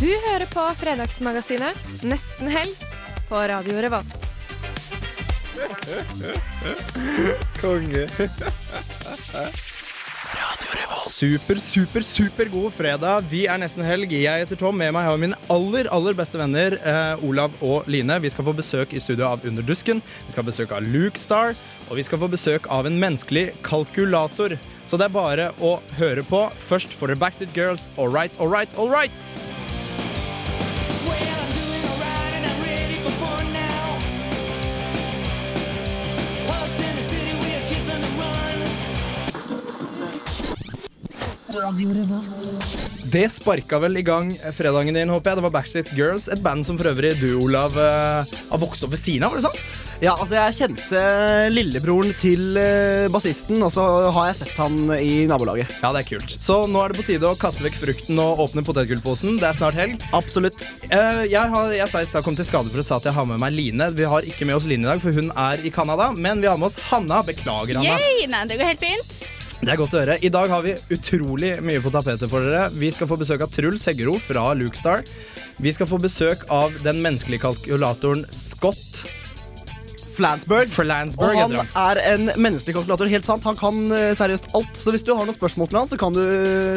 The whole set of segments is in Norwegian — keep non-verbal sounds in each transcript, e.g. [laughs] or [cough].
Du hører på Fredagsmagasinet Nesten helg på Radio Revolt. Konge. Super, super, super god fredag. Vi er nesten helg. Jeg heter Tom. Med meg har jeg mine aller aller beste venner eh, Olav og Line. Vi skal få besøk i studio av Underdusken. Vi skal ha besøk av Luke Star. Og vi skal få besøk av en menneskelig kalkulator. Så det er bare å høre på. Først får dere Backstreet Girls. All right, all right, all right. Det sparka vel i gang fredagen din, håper jeg. Det var Backstreet Girls, et band som for øvrig du, Olav, eh, har vokst opp ved siden av, var det sant? Ja, altså jeg kjente lillebroren til uh, bassisten, og så har jeg sett han i nabolaget. Ja, det er kult. Så nå er det på tide å kaste vekk frukten og åpne potetgullposen. Det er snart helg. Absolutt. Eh, jeg har jeg sa i stad kom til skade for å si at jeg har med meg Line. Vi har ikke med oss Line i dag, for hun er i Canada. Men vi har med oss Hanna. Beklager, Hanna. Yay! Nei, det går helt fint. Det er godt å høre. I dag har vi utrolig mye på tapetet for dere. Vi skal få besøk av Truls Heggero fra Lukestar. Vi skal få besøk av den menneskelige kalkulatoren Scott Flansburg. Flansburg. Og han er en menneskelig kalkulator. Helt sant. Han kan eh, seriøst alt. Så hvis du har noen spørsmål til han, så kan du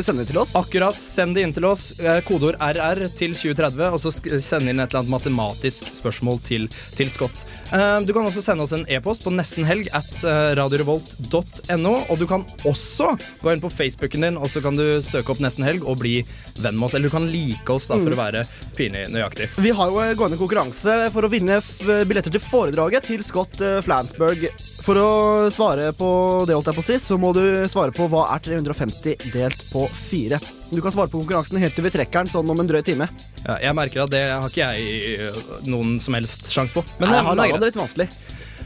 sende det til oss. Akkurat, Send det inn til oss. Eh, Kodeord RR til 2030, og så sk- send inn et eller annet matematisk spørsmål til, til Scott. Eh, Du kan også sende oss en e-post på nestenhelg at eh, radiorevolt.no. Og du kan også gå inn på Facebooken din og så kan du søke opp Nesten helg og bli venn med oss. Eller du kan like oss da for å være pinlig nøyaktig. Vi har jo gående konkurranse for å vinne billetter til foredraget til Scott eh, Flansburg. For å svare på det, holdt jeg på å si, så må du svare på hva er 350 delt på 4. Du kan svare på konkurransen helt til vi trekker den sånn om en drøy time. Ja, jeg merker at det har ikke jeg eh, noen som helst sjanse på. Men Nei, jeg har laga det litt vanskelig.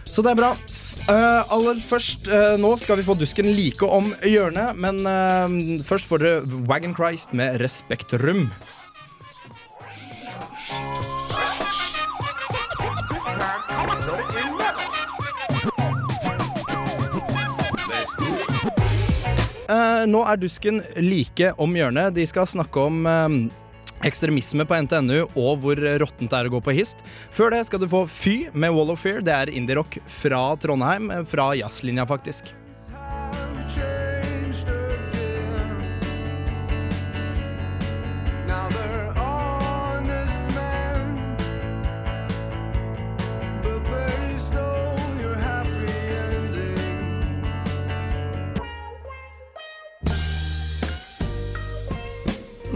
Så det er bra. Uh, aller først, uh, Nå skal vi få dusken like om hjørnet, men uh, først får dere Wagon Christ med Respektrum. Nå er dusken like om hjørnet. De skal snakke om eh, ekstremisme på NTNU og hvor råttent det er å gå på hist. Før det skal du få Fy med Wall of Fear. Det er indie-rock fra Trondheim, eh, fra jazzlinja, faktisk.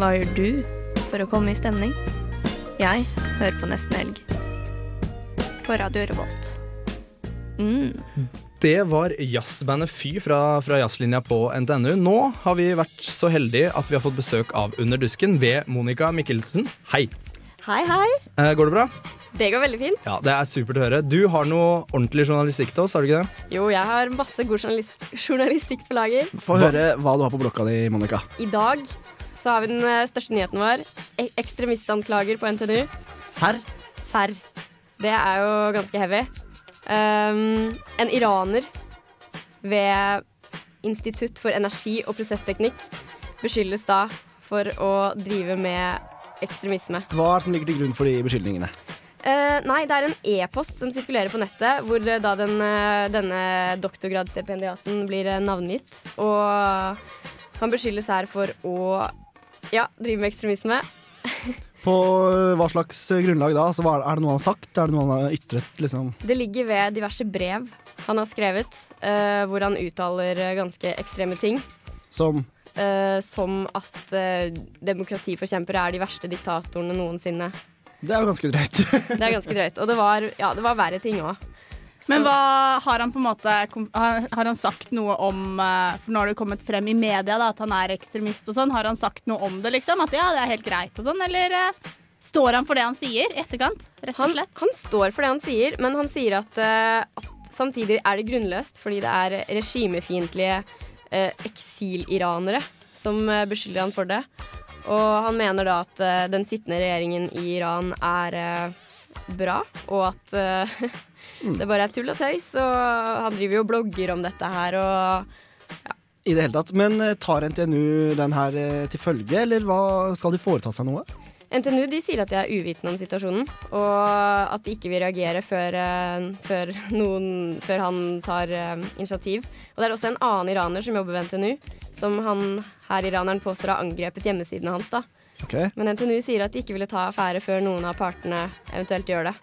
Hva gjør du for å komme i stemning? Jeg hører på Nesten helg. På Radio Revolt. Mm. Det var jazzbandet Fy fra, fra jazzlinja på NTNU. Nå har vi vært så heldige at vi har fått besøk av Under dusken ved Monica Mikkelsen. Hei. Hei, hei. Eh, går det bra? Det går veldig fint. Ja, Det er supert å høre. Du har noe ordentlig journalistikk til oss, har du ikke det? Jo, jeg har masse god journalist journalistikk på lager. Få høre hva du har på blokka di, Monica. I dag så har vi den eh, største nyheten vår. Ek ekstremistanklager på NTNU. Serr? Serr. Det er jo ganske heavy. Um, en iraner ved Institutt for energi og prosessteknikk beskyldes da for å drive med ekstremisme. Hva er det som ligger til grunn for de beskyldningene? Uh, nei, det er en e-post som sirkulerer på nettet, hvor eh, da den, denne doktorgradsstipendiaten blir navngitt. Og han beskyldes her for å ja, driver med ekstremisme. På øh, hva slags øh, grunnlag da? Altså, er, det noe han har sagt? Er det noe han har ytret? Liksom? Det ligger ved diverse brev han har skrevet, uh, hvor han uttaler eh, ganske ekstreme ting. Som Uh, som at uh, demokratiforkjempere er de verste diktatorene noensinne. Det er jo ganske drøyt. Det er ganske drøyt. Og det var, ja, det var verre ting òg. Men hva har han på en måte Har, han sagt noe om eh, For nå har det kommet frem i media da, at han er ekstremist og sånn. Har han sagt noe om det, liksom? At ja, det er helt greit og sånn? Eller eh, står han for det han sier i etterkant? Rett og Han, slett. han står for det han sier, men han sier at, eh, at samtidig er det grunnløst fordi det er regimefiendtlige eksiliranere som beskylder han for det. Og han mener da at den sittende regjeringen i Iran er bra, og at [laughs] eh, det bare er tull og tøys. Og han driver jo og blogger om dette her og I det hele tatt. Men eh, tar NTNU den her eh, til følge, eller hva, skal de foreta seg noe? NTNU de sier at de er uvitende om situasjonen, og at de ikke vil reagere før, eh, før, noen, før han tar initiativ. Og det er også en annen iraner som jobber ved NTNU, som han her iraneren påstår har angrepet hjemmesidene hans. da. Okay. Men NTNU sier at de ikke ville ta affære før noen av partene eventuelt gjør det.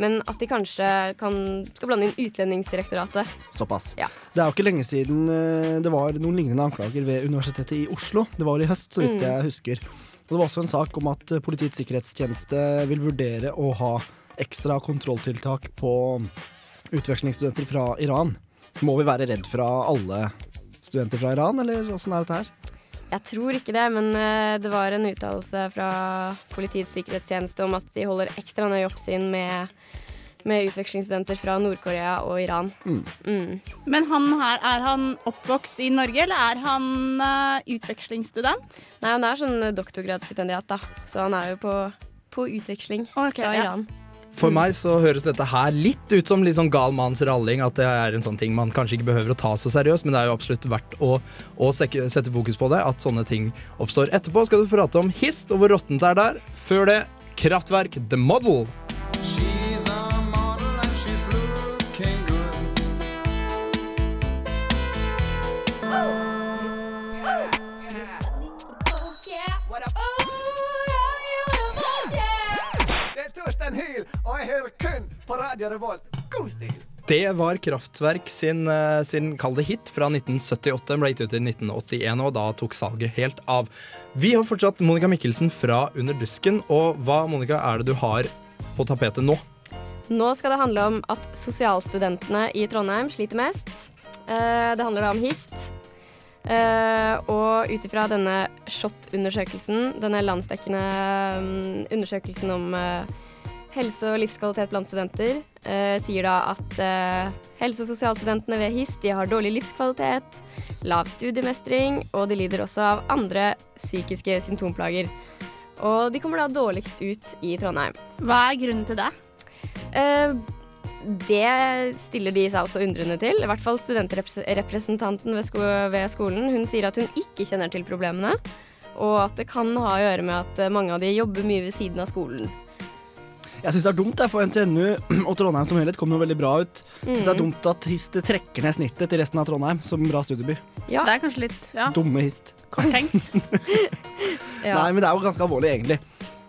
Men at de kanskje kan, skal blande inn Utlendingsdirektoratet. Såpass. Ja. Det er jo ikke lenge siden eh, det var noen lignende anklager ved Universitetet i Oslo. Det var i høst, så vidt Mm. jeg husker. Og det var også en sak om at eh, Politiets sikkerhetstjeneste vil vurdere å ha ekstra kontrolltiltak på utvekslingsstudenter fra Iran. Må vi være redd fra alle studenter fra Iran, eller åssen er dette her? Jeg tror ikke det, men eh, det var en uttalelse fra Politiets sikkerhetstjeneste om at de holder ekstra nøye oppsyn med, med utvekslingsstudenter fra Nord-Korea og Iran. Mm. Mm. Men han her, er han oppvokst i Norge, eller er han uh, utvekslingsstudent? Nei, han er sånn doktorgradsstipendiat, da, så han er jo på, på utveksling okay, fra ja. For meg så høres dette her litt ut som litt sånn gal manns ralling. At det er en sånn ting man kanskje ikke behøver å ta så seriøst, men det er jo absolutt verdt å, å sette fokus på det. At sånne ting oppstår. Etterpå skal du prate om hist og hvor råttent det er der. Før det Kraftverk The Model. Jeg hører kun på Radio Revolt. God stil! Det var Kraftverk sin, eh, sin kall det hit fra 1978. Den ble gitt ut i 1981, og da tok salget helt av. Vi har fortsatt Monica Mikkelsen fra Under dusken. Og hva Monica, er det du har på tapetet nå? Nå skal det handle om at sosialstudentene i Trondheim sliter mest. Eh, det handler da om HIST. Eh, og ut ifra denne SHoT-undersøkelsen, denne landsdekkende mm, undersøkelsen om helse og livskvalitet blant studenter, eh, sier da at eh, helse- og sosialstudentene ved HIST de har dårlig livskvalitet, lav studiemestring, og de lider også av andre psykiske symptomplager. Og de kommer da dårligst ut i Trondheim. Hva er grunnen til det? Eh, det stiller de seg også undrende til. I hvert fall studentrepresentanten ved, sko ved skolen. Hun sier at hun ikke kjenner til problemene, og at det kan ha å gjøre med at eh, mange av de jobber mye ved siden av skolen. Jeg syns det er dumt, jeg, for NTNU [clears throat] og Trondheim som helhet kom jo veldig bra ut. Jeg synes det er Mm. dumt at HIST trekker ned snittet til resten av Trondheim som bra studieby. Ja, Det er kanskje litt ja, Dumme HIST. korttenkt. [laughs] [laughs] ja, Nei, men det er jo ganske alvorlig, egentlig.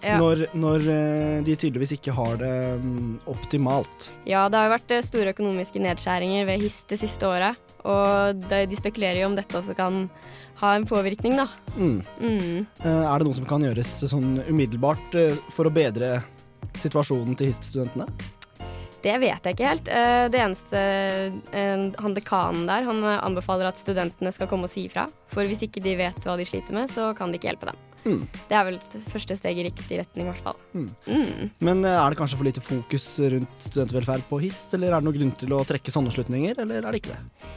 ja. Når, når eh, de tydeligvis ikke har det mm, optimalt. ja, det har jo vært eh, store økonomiske nedskjæringer ved HIST det siste året. Og de, spekulerer jo om dette også kan ha en påvirkning, da. Mm. Mm. Eh, er det noe som kan gjøres sånn umiddelbart for å bedre situasjonen til HIST-studentene? Det vet jeg ikke helt. Eh, Det eneste eh, Han dekanen der, han eh, anbefaler at studentene skal komme og si ifra. For hvis ikke de vet hva de sliter med, så kan de ikke hjelpe dem. Mm. Det er vel første steg i riktig retning, i hvert fall. Mm. Mm. Men er det kanskje for lite fokus rundt studentvelferd på HIST, eller er det noen grunn til å trekke sånne slutninger, eller er det ikke det?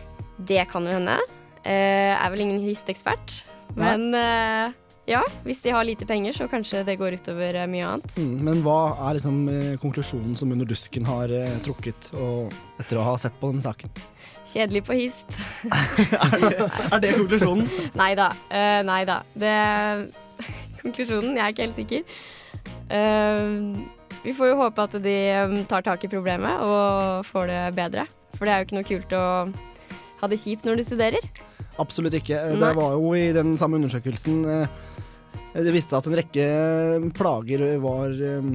Det kan jo hende. Jeg er vel ingen HIST-ekspert. Men eh, ja, hvis de har lite penger, så kanskje det går utover eh, mye annet. Mm. Men hva er liksom eh, konklusjonen som Under dusken har eh, trukket og, etter å ha sett på denne saken? Kjedelig på HIST. er, [laughs] det, er det konklusjonen? [laughs] Nei da. Uh, nei da. Det [laughs] Konklusjonen, jeg er ikke helt sikker. Uh, vi får jo håpe at de tar tak i problemet og får det bedre. For det er jo ikke noe kult å ha det kjipt når du studerer. Absolutt ikke. Nei. Det var jo i den samme undersøkelsen Det viste at en rekke plager var, eh,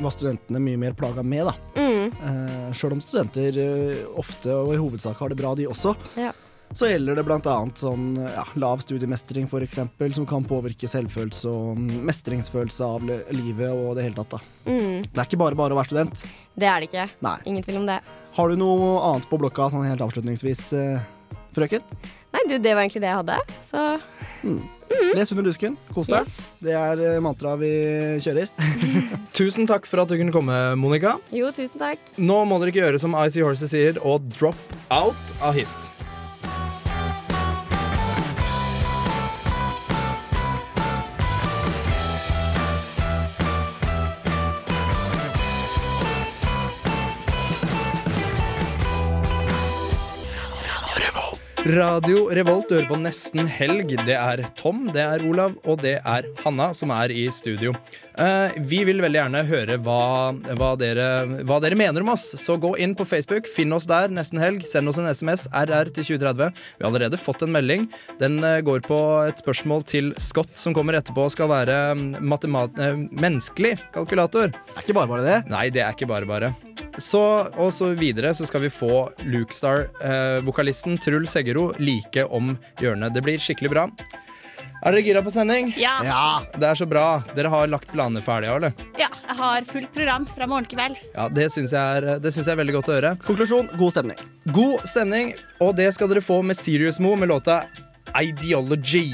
var studentene mye mer plaga med, da. Mm. Eh, Sjøl om studenter eh, ofte og i hovedsak har det bra, de også. Ja. så gjelder det annet sånn ja, lav studiemestring for eksempel, som kan påvirke selvfølelse og mm, mestringsfølelse av livet og det hele tatt. da. Mm, Det er ikke bare bare å være student. det er det ikke. Nei. Ingen tvil om det. Har du noe annet på blokka sånn helt avslutningsvis, eh, frøken? Nei, du, det var egentlig det jeg hadde. Så Les under dusken. Kos deg. yes. Det er eh, mantraet vi kjører. [laughs] Tusen takk for at du kunne komme, Monica. Jo, tusen takk. Nå må dere ikke gjøre som Icy Horses sier, og drop out av hist. Radio Revolt hører på Nesten helg. Det er Tom, det er Olav og det er Hanna som er i studio. Eh, vi vil veldig gjerne høre hva, hva, dere, hva dere mener om oss. Så gå inn på Facebook, finn oss der nesten helg. Send oss en SMS, RR til 2030. Vi har allerede fått en melding. Den eh, går på et spørsmål til Scott, som kommer etterpå skal være mm, eh, menneskelig kalkulator. Det er ikke bare bare det. Nei, det er ikke bare bare. Så, og så videre så skal vi få Lukestar-vokalisten Truls Seggero like om hjørnet. Det blir skikkelig bra. Er dere gira på sending? Ja, Ja. Det er så bra. Dere har lagt planene ferdige, eller? ja, jeg har fullt program fra morgen kveld. Ja, Det syns jeg, er- det syns jeg er veldig godt å høre. Konklusjon god stemning. God stemning, og det skal dere få med Serious Mo med låta Ideology.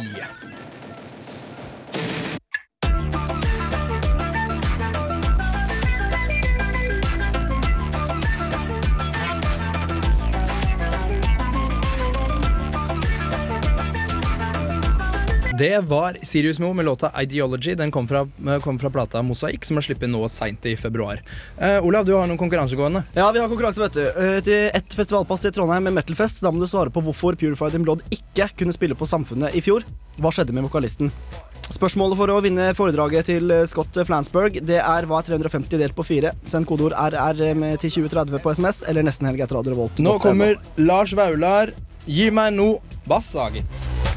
Det var Sirius Mo med låta Ideology. Den kom fra, kom fra plata Mosaikk, som er sluppet nå seint i februar. Uh, Olav, du har noen konkurransegående. Ja, vi har konkurranse, vet du. Uh, Til ett festivalpass til Trondheim med Metalfest. Da må du svare på hvorfor Purified in Blood ikke kunne spille på Samfunnet i fjor. Hva skjedde med vokalisten? Spørsmålet for å vinne foredraget til eh, Scott Flansburg Det er hva er 350 delt på 4. Send kodeord RR med til 2030 på SMS eller nesten helg etter Radio Revolt. Nå kommer Lars Vaular. Gi meg no bassa, gitt.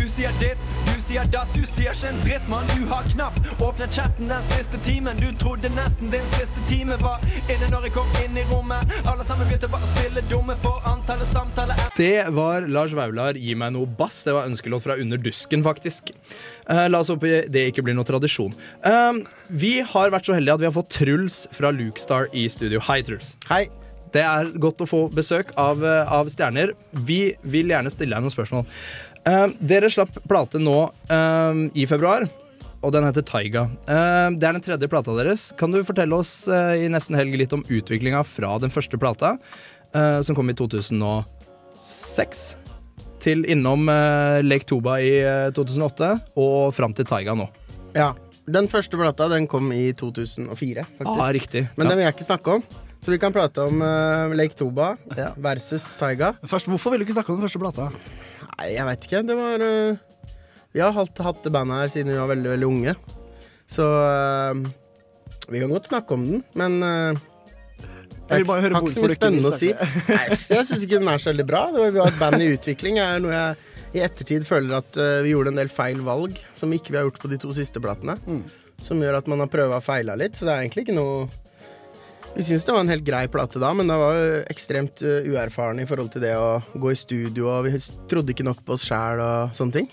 Du sier ditt, du sier datt, du sier ikke en dritt, mann. Du har knapt åpnet kjeften den siste timen. Du trodde nesten din siste time var inne når jeg kom inn i rommet. Alle sammen begynte bare å spille dumme, for antallet samtaler er Det var Lars Vaular, Gi meg noe bass. Det var ønskelåt fra Under dusken, faktisk. Uh, la oss håpe det ikke blir noe tradisjon. Uh, vi har vært så heldige at vi har fått Truls fra Lukestar i studio. Hei, Truls. Hei. Det er godt å få besøk av, eh, av stjerner. Vi vil gjerne stille deg noen spørsmål. Eh, dere slapp plate nå uh, i februar, og den heter Taiga. Uh, det er den tredje plata deres. Kan du fortelle oss i nesten helg litt om utviklinga fra den første plata, eh, som kom i 2006, til innom Lake Toba i eh, 2008, og fram til Taiga nå? Ja. Den første plata den kom i 2004, faktisk. Ah, riktig. Men ja. den vil jeg ikke snakke om. Så vi kan prate om Lake Toba Ja. versus Taiga. Først, Hvorfor vil du ikke snakke om den første plata? Nei, jeg veit ikke. Det var uh, Vi har hatt, hatt det bandet her siden vi var veldig, veldig unge. Så uh, vi kan godt snakke om den, men uh, Jeg vil bare høre hvorfor du ikke vil å si. Nei, jeg syns ikke den er så veldig bra. Det var, vi har et band i utvikling. er noe jeg i ettertid føler at uh, vi gjorde en del feil valg som ikke vi har gjort på de to siste platene. Mm. Som gjør at man har prøva og feila litt. Så det er egentlig ikke noe Vi syns det var en helt grei plate da, men da var jo ekstremt uerfaren uerfarne i forhold til det å gå i studio, og vi trodde ikke nok på oss sjæl og sånne ting.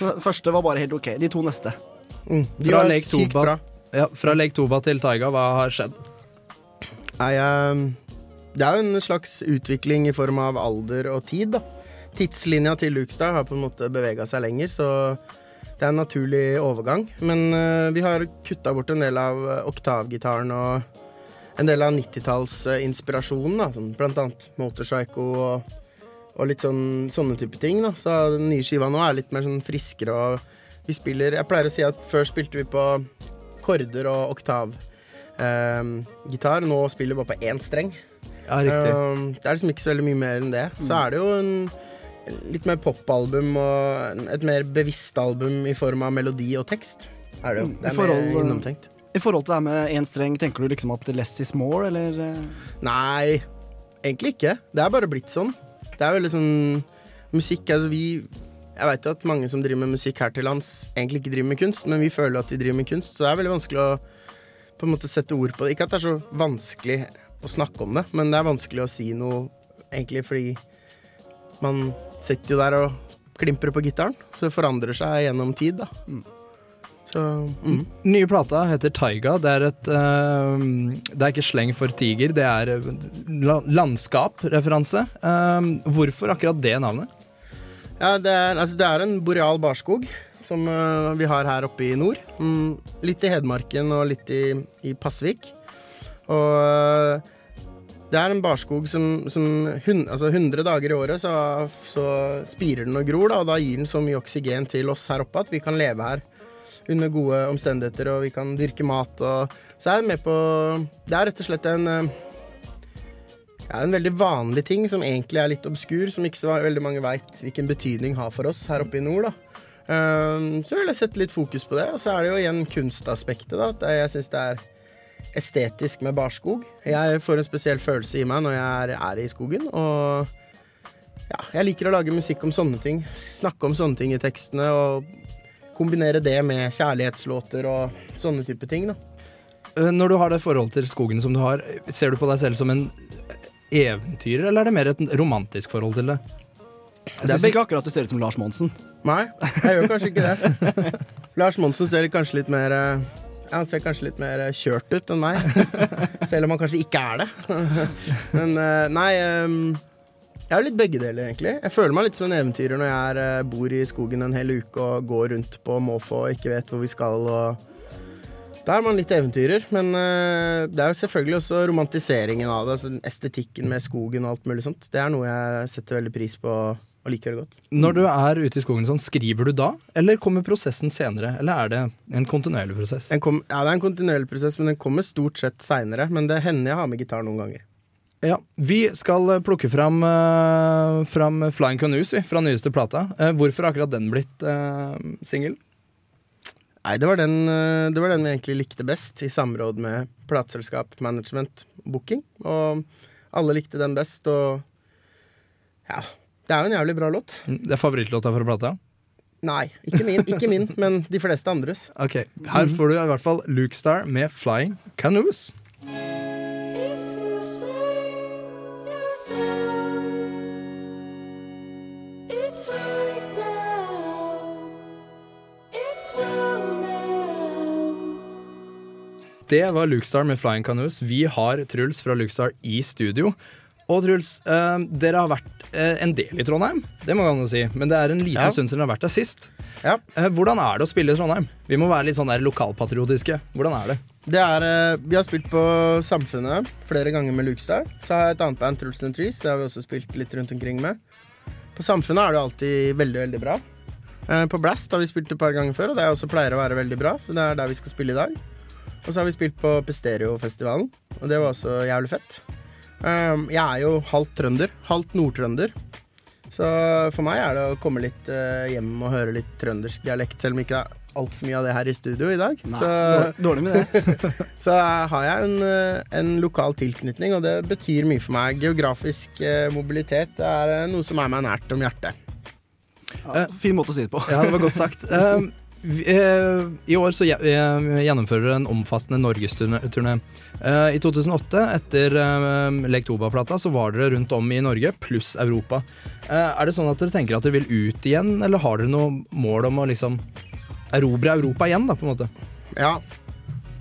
Den første var bare helt ok. De to neste. Mm. De Fra Lake Toba. Ja, fra Lake Toba til Taiga, hva har skjedd? Nei, eh, det er jo en slags utvikling i form av alder og tid, da. Tidslinja til Lukestad har på en måte bevega seg lenger, så det er en naturlig overgang. Men eh, vi har kutta bort en del av eh, oktavgitaren og en del av 90-tallsinspirasjonen, da. Sånn, blant annet Motorpsycho og, og litt sånn, sånne type ting, da. Så den nye skiva nå er litt mer sånn friskere og vi spiller Jeg pleier å si at før spilte vi på korder og oktavgitar. eh. Nå spiller vi bare på én streng. Ja, riktig. Eh, det er liksom ikke så veldig mye mer enn det. Så er det jo en litt mer popalbum og et mer bevisst album i form av melodi og tekst. Er det jo. Mm, Det er mer innomtenkt. I forhold til det her med én streng, tenker du liksom at less is more, eller? eh? Nei, egentlig ikke. Det er bare blitt sånn. Det er veldig sånn Musikk altså vi Jeg veit jo at mange som driver med musikk her til lands, egentlig ikke driver med kunst, men vi føler at de driver med kunst, så det er veldig vanskelig å på en måte sette ord på det. Ikke at det er så vanskelig å snakke om det, men det er vanskelig å si noe egentlig fordi Man sitter jo der og klimprer på gitaren, så det forandrer seg gjennom tid, da. Så mm. Nye plata heter Taiga. Det er et uh, Det er ikke sleng for tiger, det er eh, landskap-referanse. Uh, hvorfor akkurat det navnet? Ja, det er, altså, det er en boreal barskog som uh, vi har her oppe i nord. Mm, litt i Hedmarken og litt i, i Pasvik. Og øh, det er en barskog som, som hun, altså 100 dager i året så, så spirer den og gror, da, og da gir den så mye oksygen til oss her oppe at vi kan leve her under gode omstendigheter, og vi kan dyrke mat. Og, så er jeg med på Det er rett og slett en øh, ja, en veldig vanlig ting som egentlig er litt obskur, som ikke så veldig mange veit hvilken betydning har for oss her oppe i nord. da. Um, så vil jeg sette litt fokus på det. Og så er det jo igjen kunstaspektet. da, at Jeg syns det er estetisk med barskog. Jeg får en spesiell følelse i meg når jeg er, er i skogen. Og ja, jeg liker å lage musikk om sånne ting. Snakke om sånne ting i tekstene. Og kombinere det med kjærlighetslåter og sånne type ting. da. Eh, Når du har det forholdet til skogen som du har, ser du på deg selv som en eventyrer, eller er det mer et romantisk forhold til det? Jeg syns ikke akkurat du ser ut som Lars Monsen. Nei, jeg gjør kanskje ikke det. [laughs] Lars Monsen ser kanskje litt mer eh, ja, Han ser kanskje litt mer eh, kjørt ut enn meg. [laughs] Selv om han kanskje ikke er det. [laughs] Men nei ehm, Jeg er litt begge deler, egentlig. Jeg føler meg litt som en eventyrer når jeg er, eh, bor i skogen en hel uke og går rundt på måfå og ikke vet hvor vi skal. da er man litt eventyrer, men eh, det er jo selvfølgelig også romantiseringen av det. Altså estetikken med skogen og alt mulig sånt. Det er noe jeg setter veldig pris på og liker det godt. Når du er ute i skogen sånn, skriver du da, eller kommer prosessen senere? Eller er det en kontinuerlig prosess? En kom, ja, det er en kontinuerlig prosess, men den kommer stort sett seinere. Men det hender jeg har med gitar noen ganger. Ja, Vi skal eh, plukke fram, uh, fram Flying Canoes vi, fra nyeste plata. Uh, hvorfor har akkurat den blitt uh, singel? Nei, det var, den, det var den vi egentlig likte best, i samråd med plateselskap, management, booking. Og alle likte den best, og ja. Det er jo en jævlig bra låt. Det er favorittlåta fra plata? Nei, ikke min, ikke min [laughs] men de fleste andres. Ok, Her får du i hvert fall Luke Star med Flying Canoes. Det var Luke Star med Flying Canoes. Vi har Truls fra Luke Star i studio. Og Truls, eh, dere har vært eh, en del i Trondheim, det må man jo si. Men det er en liten Ja. stund siden dere har vært der sist. Ja. Eh, hvordan er det å spille i Trondheim? Vi må være litt sånn der lokalpatriotiske. Hvordan er det? Det er, eh, vi har spilt på Samfunnet flere ganger med Lukestar. Så har jeg et annet band, Truls and Trees. Det har vi også spilt litt rundt omkring med. På Samfunnet er det alltid veldig, veldig bra. Eh, På Blast har vi spilt et par ganger før, og det er også pleier å være veldig bra. Så det er der vi skal spille i dag. Og så har vi spilt på Pestereofestivalen, og det var også jævlig fett. Um, jeg er jo halvt trønder, halvt nordtrønder. Så for meg er det å komme litt uh, hjem og høre litt trøndersk dialekt, selv om ikke det er altfor mye av det her i studio i dag. Nei, så, dårlig, med det. [laughs] så har jeg en, eh, en lokal tilknytning, og det betyr mye for meg. Geografisk uh, mobilitet er noe som er meg nært om hjertet. Ja, fin måte å si det på. Ja, det var godt sagt. [laughs] Eh, I år så eh, gjennomfører en omfattende norgesturné. Eh, I 2008, etter Lek Toba-plata, så var dere rundt om i Norge, pluss Europa. Eh, er det sånn at dere tenker at dere vil ut igjen, eller har dere noe mål om å liksom erobre Europa igjen, da, på en måte? Ja.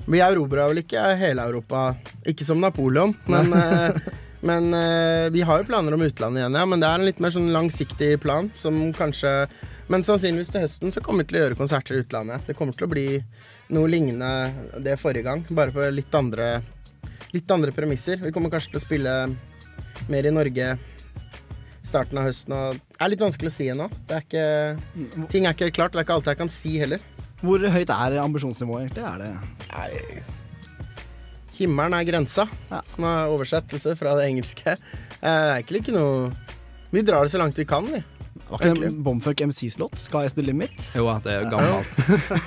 Vi erobra vel ikke hele Europa, ikke som Napoleon, men, [laughs] eh, men eh, vi har jo planer om utlandet igjen, ja. Men det er en litt mer sånn langsiktig plan som kanskje Men sannsynligvis til høsten så kommer vi til å gjøre konserter i utlandet. Det kommer til å bli noe lignende det forrige gang, bare på litt andre, litt andre premisser. Vi kommer kanskje til å spille mer i Norge starten av høsten. Og det er litt vanskelig å si ennå. Det ting er ikke helt klart. Det er ikke alt jeg kan si heller. Hvor høyt er ambisjonsnivået, egentlig? Er det Nei Himmelen er grensa, Ja. som er oversettelse fra det engelske. Eh, Det er egentlig ikke noe Vi drar det så langt vi kan, vi. Var ikke det en Bomfuck MCs låt? 'Sky's the limit'? Jo, det er gammelt.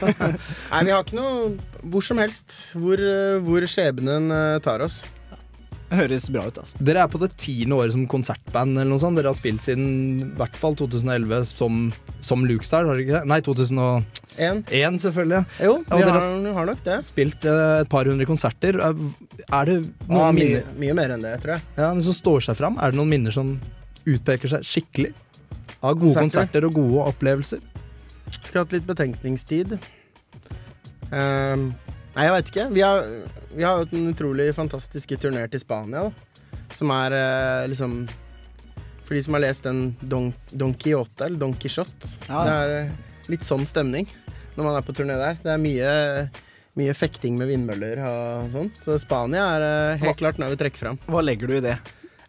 [laughs] Nei, vi har ikke noe hvor som helst hvor, eh, hvor skjebnen eh, tar oss. Høres bra ut, altså. Dere er på det tiende året som konsertband, eller noe sånt. Dere har spilt siden i hvert fall 2011 som, som Luke Star, har dere ikke det? Nei, 2001, En. selvfølgelig. Jo, Og vi dere har, har vi har nok det. Spilt eh, et par hundre konserter. Er det noen ah, mye, minner mye mer enn det, tror jeg. ja, men som står seg fram? Er det noen minner som utpeker seg skikkelig? Av gode Konserter. konserter og gode opplevelser. Skulle hatt litt betenkningstid. Ehm, nei, jeg veit ikke. Vi har, vi har hatt en utrolig fantastisk turné til Spania, da. Som er eh, liksom For de som har lest den Don, Don Quijote, eller Don Quijote. Ja. Det er eh, litt sånn stemning når man er på turné der. Det er mye, mye fekting med vindmøller og sånn. Så Spania er eh, helt klart noe vi trekker fram. Hva legger du i det?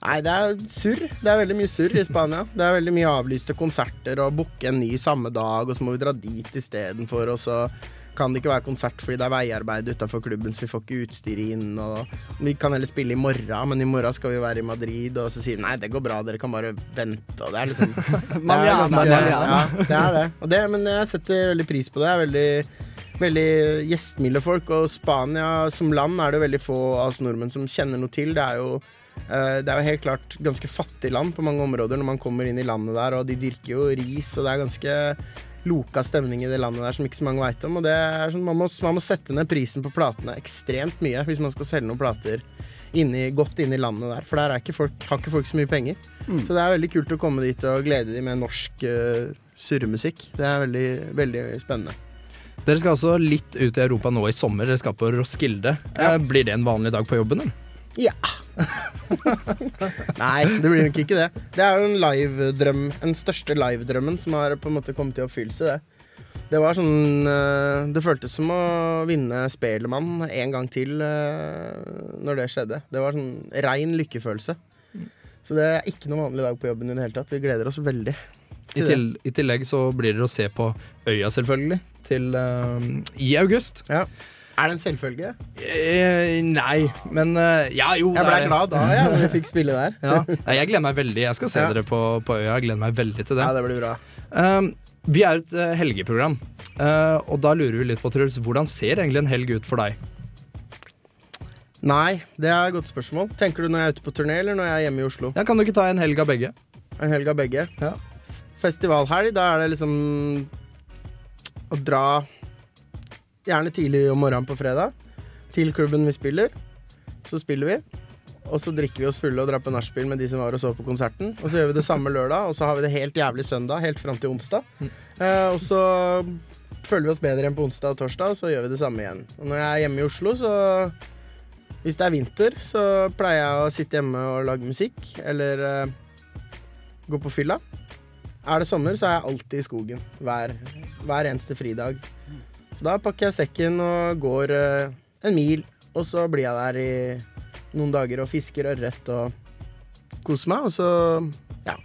Nei, det er surr. Det er veldig mye surr i Spania. Det er veldig mye avlyste konserter og booke en ny samme dag, og så må vi dra dit istedenfor, og så kan det ikke være konsert fordi det er veiarbeid utafor klubben, så vi får ikke utstyret inn. Og vi kan heller spille i morgen, men i morgen skal vi være i Madrid, og så sier de nei, det går bra, dere kan bare vente. Og det er liksom [laughs] det er ganske-. Ja, det er det. Og det. Men jeg setter veldig pris på det. Jeg er veldig Veldig gjestmilde folk, og Spania som land er det veldig få av oss nordmenn som kjenner noe til. Det er jo Eh, Det er jo helt klart ganske fattig land på mange områder når man kommer inn i landet der, og de dyrker jo ris, og det er ganske loka stemning i det landet der som ikke så mange veit om. Og det er sånn, man, må, man må sette ned prisen på platene ekstremt mye hvis man skal selge noen plater inni, godt inn i landet der, for der er ikke folk, har ikke folk så mye penger. Så det er veldig kult å komme dit og glede dem med norsk uh, surremusikk. Det er veldig, veldig spennende. Dere skal altså litt ut i Europa nå i sommer. Dere skal på Roskilde. Ja. blir det en vanlig dag på jobben? Eller? Ja. [laughs] Nei, det blir nok ikke det. Det er jo en live-drøm, den største live-drømmen som har på en måte kommet i oppfyllelse, det. Det var sånn eh, Det føltes som å vinne Spellemann en gang til eh, når det skjedde. Det var sånn rein lykkefølelse. Så det er ikke noen vanlig dag på jobben i det hele tatt. Vi gleder oss veldig. I, til, I tillegg så blir dere å se på Øya, selvfølgelig, til, eh, i august. Ja. Er det en selvfølge? Eh, nei, men eh, Ja, jo. Jeg det ble er glad da, ja, når vi fikk spille der. [laughs] Ja. Nei, jeg gleder meg veldig. Jeg skal se Ja. dere på, på Øya. Jeg gleder meg veldig til det. Ja, det blir bra. Um, vi er et eh, helgeprogram, eh, og da lurer vi litt på, Truls, hvordan ser egentlig en helg ut for deg? Nei, det er et godt spørsmål. Tenker du når jeg er ute på turné, eller når jeg er hjemme i Oslo? Ja, kan du ikke ta en helg av begge? En helg av begge. Ja. Festivalhelg, da er det liksom å dra gjerne tidlig om morgenen på fredag til klubben vi spiller. Så spiller vi. Og så drikker vi oss fulle og drar på nachspiel med de som var og så på konserten. Og så gjør vi det samme lørdag, og så har vi det helt jævlig søndag, helt fram til onsdag. Eh, og så føler vi oss bedre enn på onsdag og torsdag, og så gjør vi det samme igjen. Og når jeg er hjemme i Oslo, så Hvis det er vinter, så pleier jeg å sitte hjemme og lage musikk, eller eh, gå på fylla. Er det sommer, så er jeg alltid i skogen. Hver, hver eneste fridag. Så da pakker jeg sekken og går eh, en mil, og så blir jeg der i noen dager og fisker ørret og koser meg, og så ja,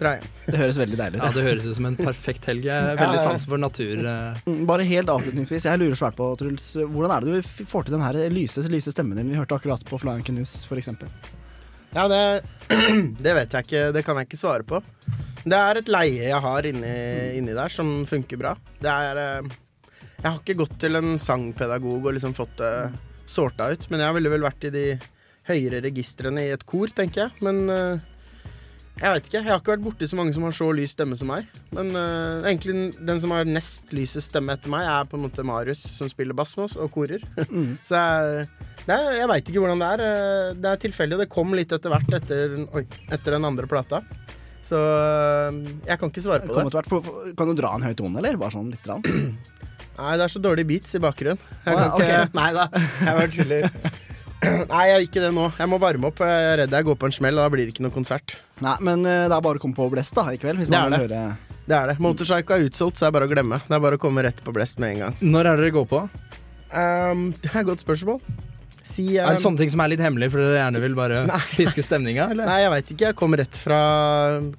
drar jeg hjem. Det høres veldig deilig ut. Ja, Det høres ut som en perfekt helg. Jeg veldig sans for natur. eh. Mm, Bare helt avslutningsvis, jeg lurer svært på, Truls. Hvordan er det du får til den her lyse, lyse stemmen din vi hørte akkurat på Flying Canoes, eksempel? Ja, det, [clears throat] det vet jeg ikke. Det kan jeg ikke svare på. Det er et leie jeg har inni, inni der som funker bra. Det er eh, Jeg har ikke gått til en sangpedagog og liksom fått det sorta ut, men jeg ville vel vært i de høyere registrene i et kor, tenker jeg. Men uh, jeg vet ikke. Jeg har ikke vært borti så mange som har så lys stemme som meg. Men uh, egentlig den som har nest lysest stemme etter meg, er på en måte Marius, som spiller bass med oss og korer. [laughs] så jeg, er, jeg veit ikke hvordan det er. Eh, Det er tilfeldig. Det kom litt etter hvert etter, oi, etter den andre plata. Så jeg kan ikke svare på det. Kan du dra en høy tone, eller? Bare sånn litt? Rann. [clears throat] Nei, det er så dårlige beats i bakgrunnen. Jeg Å, kan ikke. [laughs] Nei da, jeg bare tuller. [clears throat] Nei, jeg vil ikke det nå. Jeg må varme opp. Jeg er redd jeg går på en smell, og da blir det ikke noe konsert. Nei, men eh, det er bare å komme på Blest da, i kveld. Hvis Det man er det. høre Det er det. Motorpsycho er utsolgt, så det er bare å glemme. Det er bare å komme rett på Blest med en gang. Når er det dere går på? Um, det er et godt spørsmål. Si um, Er det sånne ting som er litt hemmelig, for dere gjerne vil bare [laughs] piske stemninga? Eller? Nei, jeg veit ikke. Jeg kom rett fra,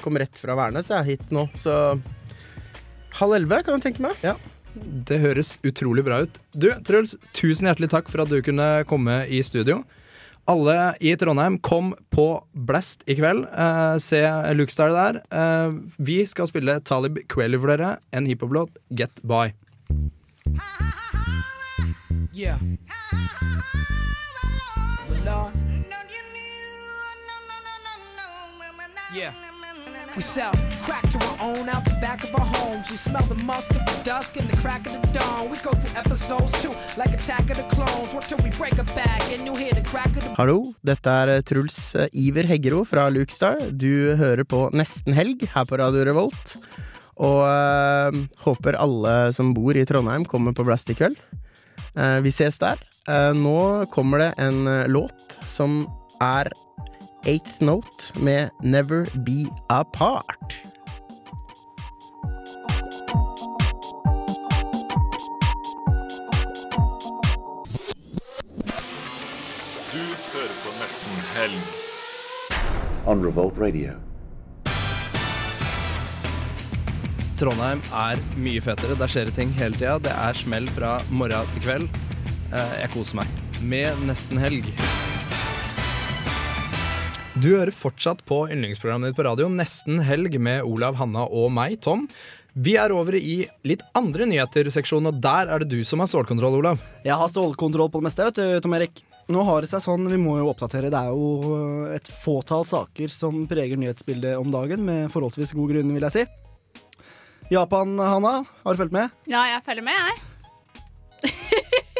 kom rett fra Værnes, jeg er hit nå, så Halv elleve, kan jeg tenke meg. Ja. Det høres utrolig bra ut. Du, Truls, tusen hjertelig takk for at du kunne komme i studio. Alle i Trondheim, kom på Blast i kveld. Eh, se Lukestar der. Eh, vi skal spille Talib Kweli for dere, en hiphop-låt, Get By. Yeah. Well, Lord. Yeah. We sell crack to our own out the back of our homes. We smell the musk of the dusk and the crack of the dawn. We go through episodes too, like Attack of the Clones. What till we break a bag and you hear the crack of the Hallo, dette er eh, Truls eh, Iver Heggero fra Lukestar. Du hører på Nesten Helg her på Radio Revolt. Og øh, håper alle som bor i Trondheim, kommer på Blast i kveld. Uh, vi ses der. Uh, nå kommer det en uh, låt som er Eighth Note med Never Be Apart. Du hører på Nesten Helg. on Revolt Radio. Trondheim er mye fetere. Der skjer det ting hele tida. Det er smell fra morgen til kveld. Eh, Jeg koser meg med nesten helg. Du hører fortsatt på yndlingsprogrammet ditt på radio, Nesten helg med Olav, Hanna og meg, Tom. Vi er over i litt andre nyheter-seksjonen, og der er det du som har stålkontroll, Olav. Jeg har stålkontroll på det meste, vet du, Tom Erik. Nå har det seg sånn, vi må jo oppdatere. Det er jo øh, et fåtall saker som preger nyhetsbildet om dagen, med forholdsvis god grunn, vil jeg si. Japan, Hanna, har du fulgt med? Ja, jeg følger med, jeg. [laughs]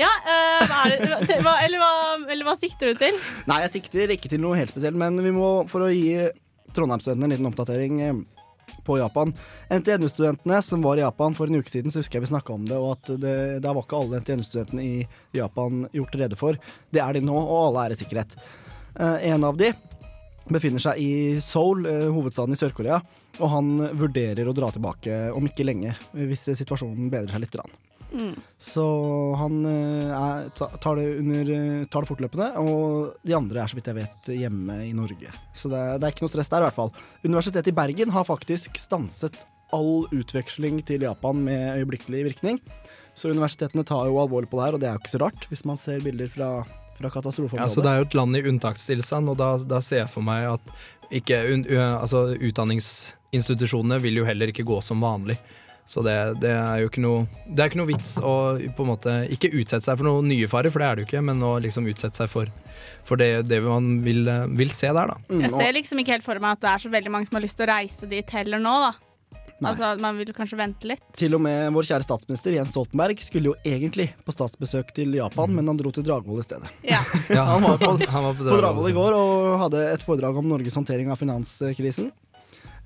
ja, eh, hva er det hva, eller, hva, eller hva sikter du til? Nei, jeg sikter ikke til noe helt spesielt, men vi må, for å gi Trondheim-studentene en liten oppdatering eh, på Japan NTNU-studentene som var i Japan for en uke siden, så husker jeg vi snakka om det, og at det, der var ikke alle NTNU-studentene i Japan gjort rede for. Det er de nå, og alle er i sikkerhet. Eh, en av de befinner seg i Seoul, hovedstaden i Sør-Korea, og han vurderer å dra tilbake om ikke lenge, hvis situasjonen bedrer seg litt. Grann. Mm. Så han eh, er, tar, det under, eh, tar det fortløpende, og de andre er så vidt jeg vet hjemme i Norge. Så det er, det er ikke noe stress der, i hvert fall. Universitetet i Bergen har faktisk stanset all utveksling til Japan med øyeblikkelig virkning. Så universitetene tar jo alvorlig på det her, og det er jo ikke så rart, hvis man ser bilder fra, fra katastrofeområdet. Ja, så Det er jo et land i unntakstilstand, og da, da ser jeg for meg at ikke, un, u, altså, utdanningsinstitusjonene vil jo heller ikke gå som vanlig. Så det, det er jo ikke noe Det er ikke noe vits å på en måte ikke utsette seg for noe nye farer, for det er det jo ikke, men å liksom utsette seg for, for det, det man vil, vil se der, da. Mm, Jeg ser liksom ikke helt for meg at det er så veldig mange som har lyst til å reise dit heller nå, da. Nei. Altså, Man vil kanskje vente litt. Til og med vår kjære statsminister Jens Stoltenberg skulle jo egentlig på statsbesøk til Japan, men han dro til Dragvoll i stedet. Ja. [laughs] Ja, Han var på, han var på Dragvoll i går og hadde et foredrag om Norges håndtering av finanskrisen.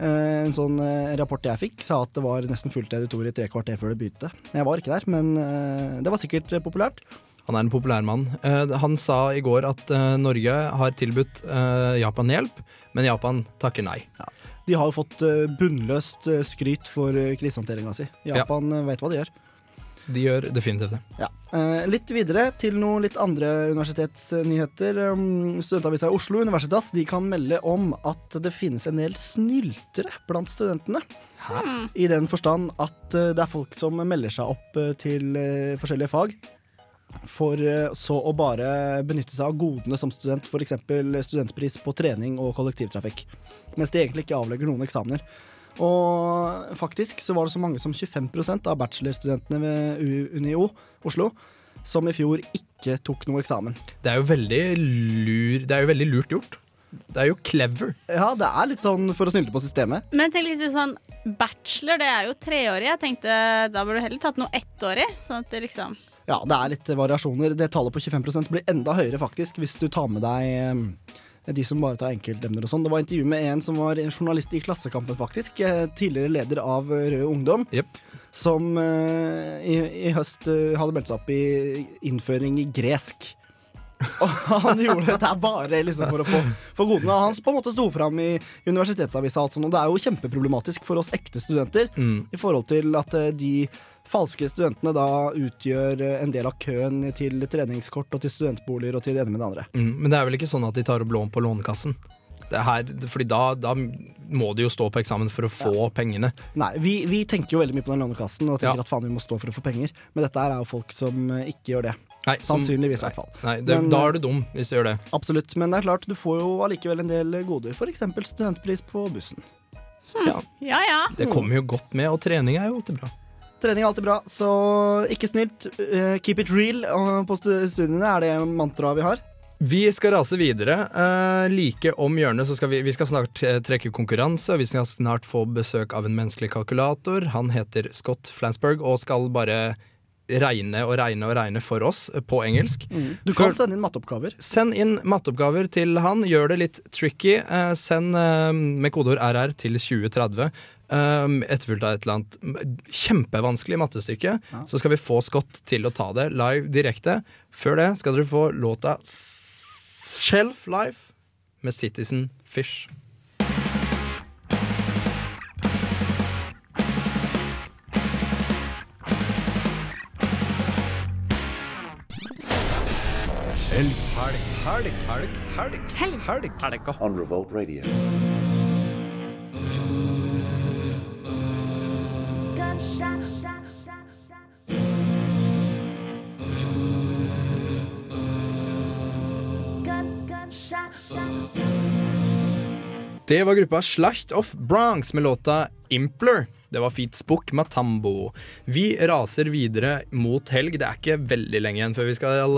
Eh, En sånn eh, rapport jeg fikk, sa at det var nesten fullt auditorium i tre kvarter før det begynte. Jeg var ikke der, men eh, det var sikkert populært. Han er en populær mann. Han sa i går at Norge har tilbudt Japan hjelp, men Japan takker nei. De har jo fått bunnløst skryt for eh, krisehåndteringa si. Japan ja. vet hva de gjør. De gjør definitivt det. Ja. Eh, litt videre til noen litt andre universitetsnyheter. Um, Studentavisa i Oslo Universitas de kan melde om at det finnes en del snyltere blant studentene. I den forstand at eh, det er folk som melder seg opp eh, til forskjellige fag. For så å bare benytte seg av godene som student, f.eks. studentpris på trening og kollektivtrafikk. Mens de egentlig ikke avlegger noen eksamener. Og faktisk så var det så mange som 25% av bachelorstudentene ved UNIO Oslo som i fjor ikke tok noe eksamen. Det er jo veldig, lur, det er jo veldig lurt gjort. Det er jo clever. Ja, det er litt sånn for å snylte på systemet. Men tenk liksom sånn bachelor, det er jo treårig. Jeg tenkte da burde du heller tatt noe ettårig. Sånn at det liksom Ja, det er litt variasjoner. Det tallet på 25% blir enda høyere faktisk hvis du tar med deg de som bare tar enkeltemner og sånn. Det var intervju med en som var journalist i Klassekampen, faktisk. eh, Tidligere leder av Rød Ungdom. Som eh, i, i høst eh, hadde meldt seg opp i innføring i gresk. Og han [laughs] gjorde dette bare liksom for å få, for godene. Han på en måte sto fram i universitetsavisa, og det er jo kjempeproblematisk for oss ekte studenter Mm. i forhold til at de falske studentene da utgjør eh, en del av køen til treningskort og til studentboliger og til det ene med det andre. Mm, men det er vel ikke sånn at de tar opp lån på Lånekassen? Det er her, fordi da, da må de jo stå på eksamen for å få pengene. Nei, vi, vi tenker jo veldig mye på den lånekassen og tenker Ja. at faen vi må stå for å få penger, men dette er jo folk som eh, ikke gjør det. Nei, som- Sannsynligvis, i hvert fall. Nei, det, Men, da er du dum hvis du gjør det. Absolutt, men det er klart, du får jo allikevel en del goder, f.eks. studentpris på bussen. Ja ja. Det kommer jo godt med, og trening er jo alltid bra. Trening er alltid bra, så ikke snilt. Uh, keep it real. Og på studiene er det mantraet vi har. Vi skal rase videre. Uh, like om hjørnet så skal vi, vi skal snart eh, trekke konkurranse. og Vi skal snart få besøk av en menneskelig kalkulator. Han heter Scott Flansburg og skal bare regne og regne og regne for oss eh, på engelsk. Du kan sende inn matteoppgaver. Send inn matteoppgaver til han. Gjør det litt tricky. Eh, send eh, med kodeord RR til 2030. Um, etterfulgt av et eller annet kjempevanskelig mattestykke. Så skal vi få Scott til å ta det live direkte. Før det skal dere få låta Shelf Life med Citizen Fish. Helg, helg, helg, helg, helg, helg, helg. On Revolt Radio. Det var gruppa Slacht of Bronx med låta Impler. Det var Feet Spook Matambo. Vi raser videre mot helg. Det er ikke veldig lenge igjen før vi skal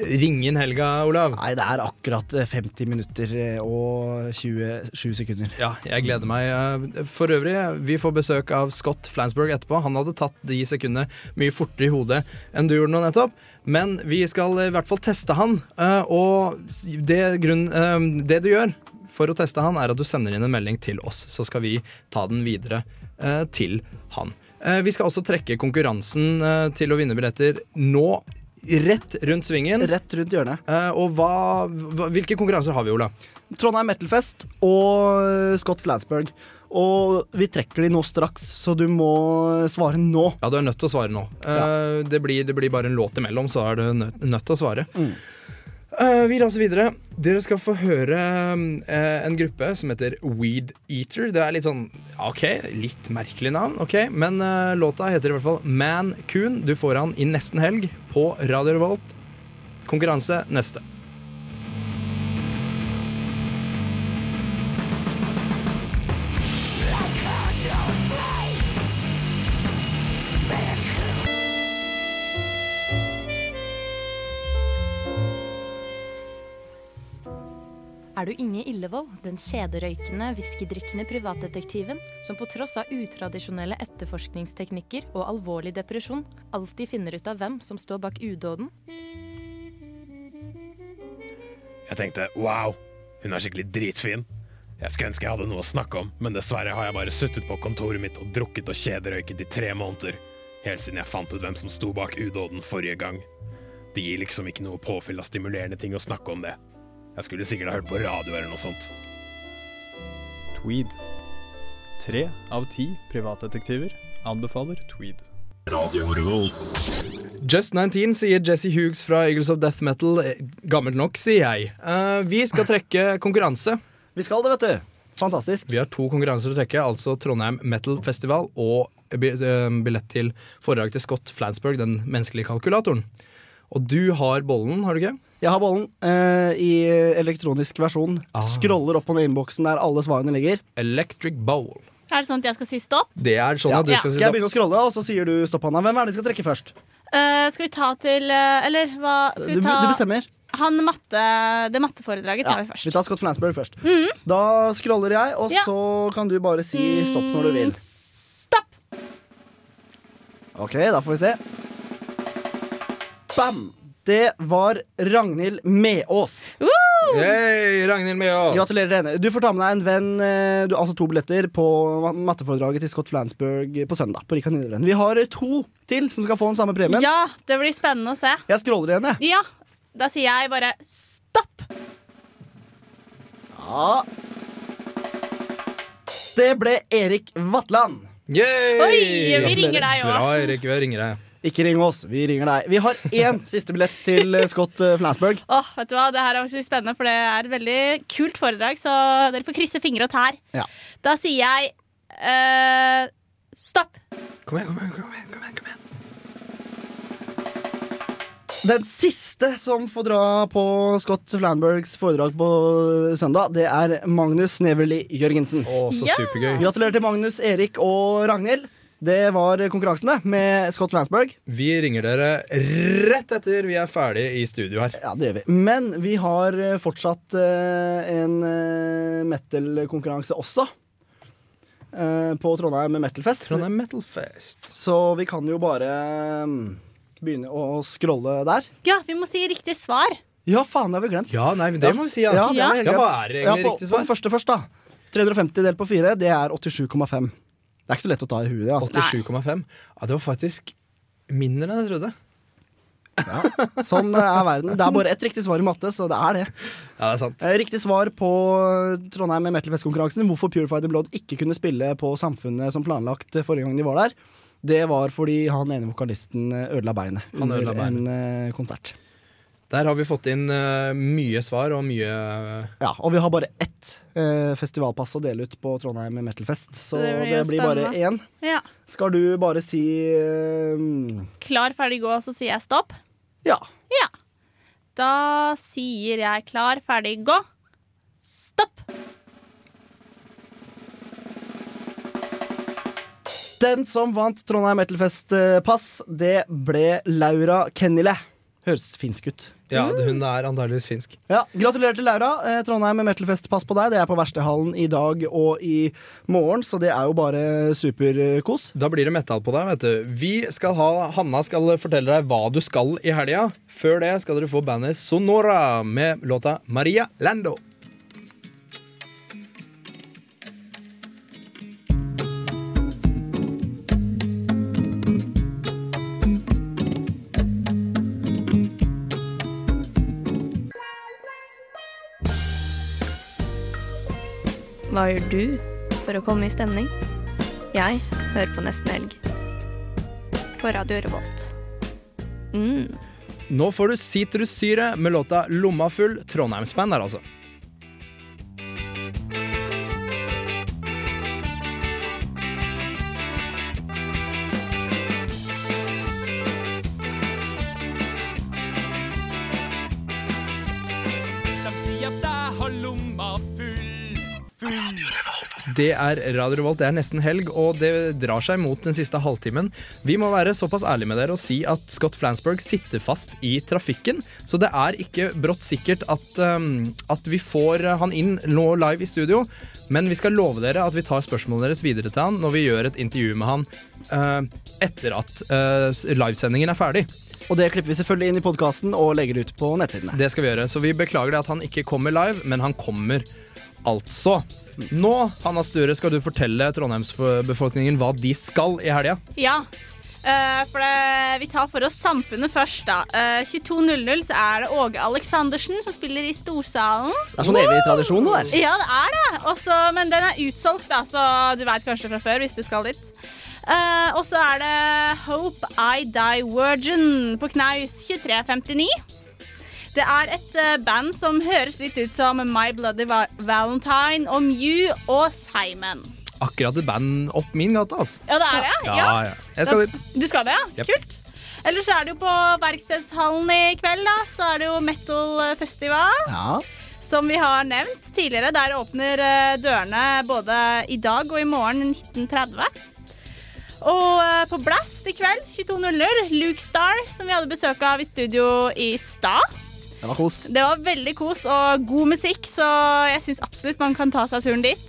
eh, ringe inn helga, Olav. Nei, det er akkurat eh, 50 minutter eh, og 27 sekunder. Ja, jeg gleder meg. Eh, For øvrig, vi får besøk av Scott Flansburg etterpå. Han hadde tatt de sekundene mye fortere i hodet enn du gjorde nå nettopp. Men vi skal i hvert fall teste han, eh, og det, grunn, eh, det du gjør for å teste han, er at du sender inn en melding til oss, så skal vi ta den videre eh, til han. Eh, Vi skal også trekke konkurransen eh, til å vinne billetter nå, rett rundt svingen. Rett rundt hjørnet. Eh, Og hva, hva, hvilke konkurranser har vi, Ola? Trondheim Metalfest og Scott Flansburg. Og vi trekker de nå straks, så du må svare nå. Ja, du er nødt til å svare nå. Eh, det, blir, det blir bare en låt imellom, så er du nødt, nødt til å svare. Eh, vi raser videre. Dere skal få høre uh, en gruppe som heter Weed Eater. Det er litt sånn OK, litt merkelig navn, ok, men uh, låta heter i hvert fall Man Coon. Du får han i nesten helg på Radio Revolt. Konkurranse neste. Er du Inge Illevold, den kjederøykende, whiskydrikkende privatdetektiven som på tross av utradisjonelle etterforskningsteknikker og alvorlig depresjon alltid finner ut av hvem som står bak udåden? Jeg tenkte wow, hun er skikkelig dritfin. Jeg skulle ønske jeg hadde noe å snakke om, men dessverre har jeg bare sittet på kontoret mitt og drukket og kjederøyket i tre måneder. Helt siden jeg fant ut hvem som sto bak udåden forrige gang. Det gir liksom ikke noe påfyll av stimulerende ting å snakke om det. Jeg skulle sikkert ha hørt på radio eller noe sånt. Tweed. Tre av ti privatdetektiver anbefaler Tweed. Radio Revolt. Just 19, sier Jesse Hughes fra Eagles of Death Metal. Eh, Gammelt nok, sier jeg. Uh, vi skal trekke konkurranse. Vi skal det, vet du. Fantastisk. Vi har to konkurranser å trekke, altså Trondheim Metal Festival og eh, billett til foredrag til Scott Flansburg, den menneskelige kalkulatoren. Og du har bollen, har du ikke? Jeg har bollen eh, i elektronisk versjon. Scroller opp på den innboksen der alle svarene ligger. Electric Bowl. Er det sånn at jeg skal si stopp? Det er sånn at du Ja. skal si Skal jeg begynne å scrolle, og så sier du stopp, Hanna? Hvem er det vi skal trekke først? Uh, skal vi ta til uh, Eller hva skal vi Du, ta du bestemmer. Han matte, det matteforedraget tar vi først. Vi tar Scott Flansberg først. Mhm. Da scroller jeg, og Ja. så kan du bare si stopp når du vil. Stopp! Ok, da får vi se. Bam! Det var Ragnhild Meås. Hey, Ragnhild Meås. Gratulerer henne. Du får ta med deg en venn, eh, du, altså to billetter, på ma- matteforedraget til Scott Flansburg på søndag. på Vi har eh, to til som skal få den samme premien. Ja, det blir spennende å se. Jeg scroller igjen, jeg. Ja, Da sier jeg bare stopp. Ja. Det ble Erik Vatland. Yay! Oi, vi ringer deg òg. Bra, Erik. Vi ringer deg. Ikke ring oss, vi ringer deg. Vi har én [laughs] siste billett til eh, Scott eh, Flansburg. Åh, vet du hva, Det her er faktisk spennende, for det er et veldig kult foredrag. Så dere får krysse fingre og tær. Ja. Da sier jeg uh, stopp. Kom igjen, kom igjen. kom igjen, kom igjen, kom igjen. Den siste som får dra på Scott Flanbergs foredrag på søndag, det er Magnus Neverly Jørgensen. Å, så Ja! supergøy. Gratulerer til Magnus, Erik og Ragnhild. Det var konkurransene med Scott Flansburg. Vi ringer dere rett etter vi er ferdig i studio her. Ja, det gjør vi. Men vi har eh, fortsatt eh, en eh, metal-konkurranse også. eh, på Trondheim Metalfest. Trondheim Metalfest. Så vi kan jo bare eh, begynne å scrolle der. Ja, vi må si riktig svar. Ja, faen, det har vi glemt. Ja, nei, det må vi si, ja. Ja, Ja, hva er egentlig på, riktig På svar? den første først, da. 350 delt på 4, det er 87,5. Det er ikke så lett å ta i huet. Altså. 87,5. Ja, det var faktisk mindre enn jeg trodde. Sånn er verden. Det er bare ett riktig svar i matte, så det er det. Ja, det er sant. Eh, Riktig svar på Trondheim Metalfest-konkurransen, hvorfor Purified Blood ikke kunne spille på Samfunnet som planlagt eh, forrige gang de var der, det var fordi han ene vokalisten eh, ødela beinet Han under ødela beinet. en eh, konsert. Der har vi fått inn uh, mye svar og mye Ja, og vi har bare ett uh, festivalpass å dele ut på Trondheim Metalfest, så Det det blir blir, bare én. Ja. Skal du bare si uh, Klar, ferdig, gå, så sier jeg stopp? Ja. Ja. Da sier jeg klar, ferdig, gå. Stopp! Den som vant Trondheim Metalfest-pass, det ble Laura Kennile. Høres finsk ut. Ja, hun er antakeligvis finsk. Ja, Gratulerer til Laura. Eh, Trondheim Metalfest-pass på deg. Det er på Verkstedhallen i dag og i morgen, så det er jo bare superkos. Da blir det metal på deg. vet du Vi skal ha, Hanna skal fortelle deg hva du skal i helga. Før det skal dere få bandet Sonora med låta Maria Lando. Hva gjør du for å komme i stemning? Jeg hører på Nesten Helg. På Radio Revolt. Mm. Nå får du sitrussyre med låta Lomma full. Trondheimsband altså. Det er Radio Revolt, det er nesten helg, og det drar seg mot den siste halvtimen. Vi må være såpass ærlige med dere og si at Scott Flansburg sitter fast i trafikken. Så det er ikke brått sikkert at, um, at vi får han inn nå live i studio. Men vi skal love dere at vi tar spørsmålene deres videre til han når vi gjør et intervju med han uh, etter at uh, livesendingen er ferdig. Og det klipper vi selvfølgelig inn i podkasten og legger ut på nettsidene. Det skal vi gjøre, så vi beklager det at han ikke kommer live, men han kommer altså. Nå, Hanna Sture, skal du fortelle Trondheimsbefolkningen hva de skal i helga. Ja. Uh, for det, vi tar for oss samfunnet først, da. Uh, 22.00 så er det Åge Aleksandersen som spiller i Storsalen. Det er sånn evig tradisjon, det der. Ja, det er det. Også, men den er utsolgt, da, så du veit kanskje fra før hvis du skal dit. Uh, og så er det Hope I Die Virgin på Knaus 2359. Det er et eh, band som høres litt ut som My Bloody Valentine og Mew og Simon. Akkurat et band opp min gate, altså. Ja, det er det? Ja, ja. Jeg skal dit. Du skal det, ja? Yep. Kult. Ellers så er det jo på Verkstedshallen i kveld, da. Så er det jo metal-festival. Ja. Som vi har nevnt tidligere, der åpner eh, dørene både i dag og i morgen 1930. Og eh, på Blast i kveld 22.00, Luke Star, som vi hadde besøk av i studio i stad. Det var kos. Det var veldig kos og god musikk, så jeg syns absolutt man kan ta seg turen dit.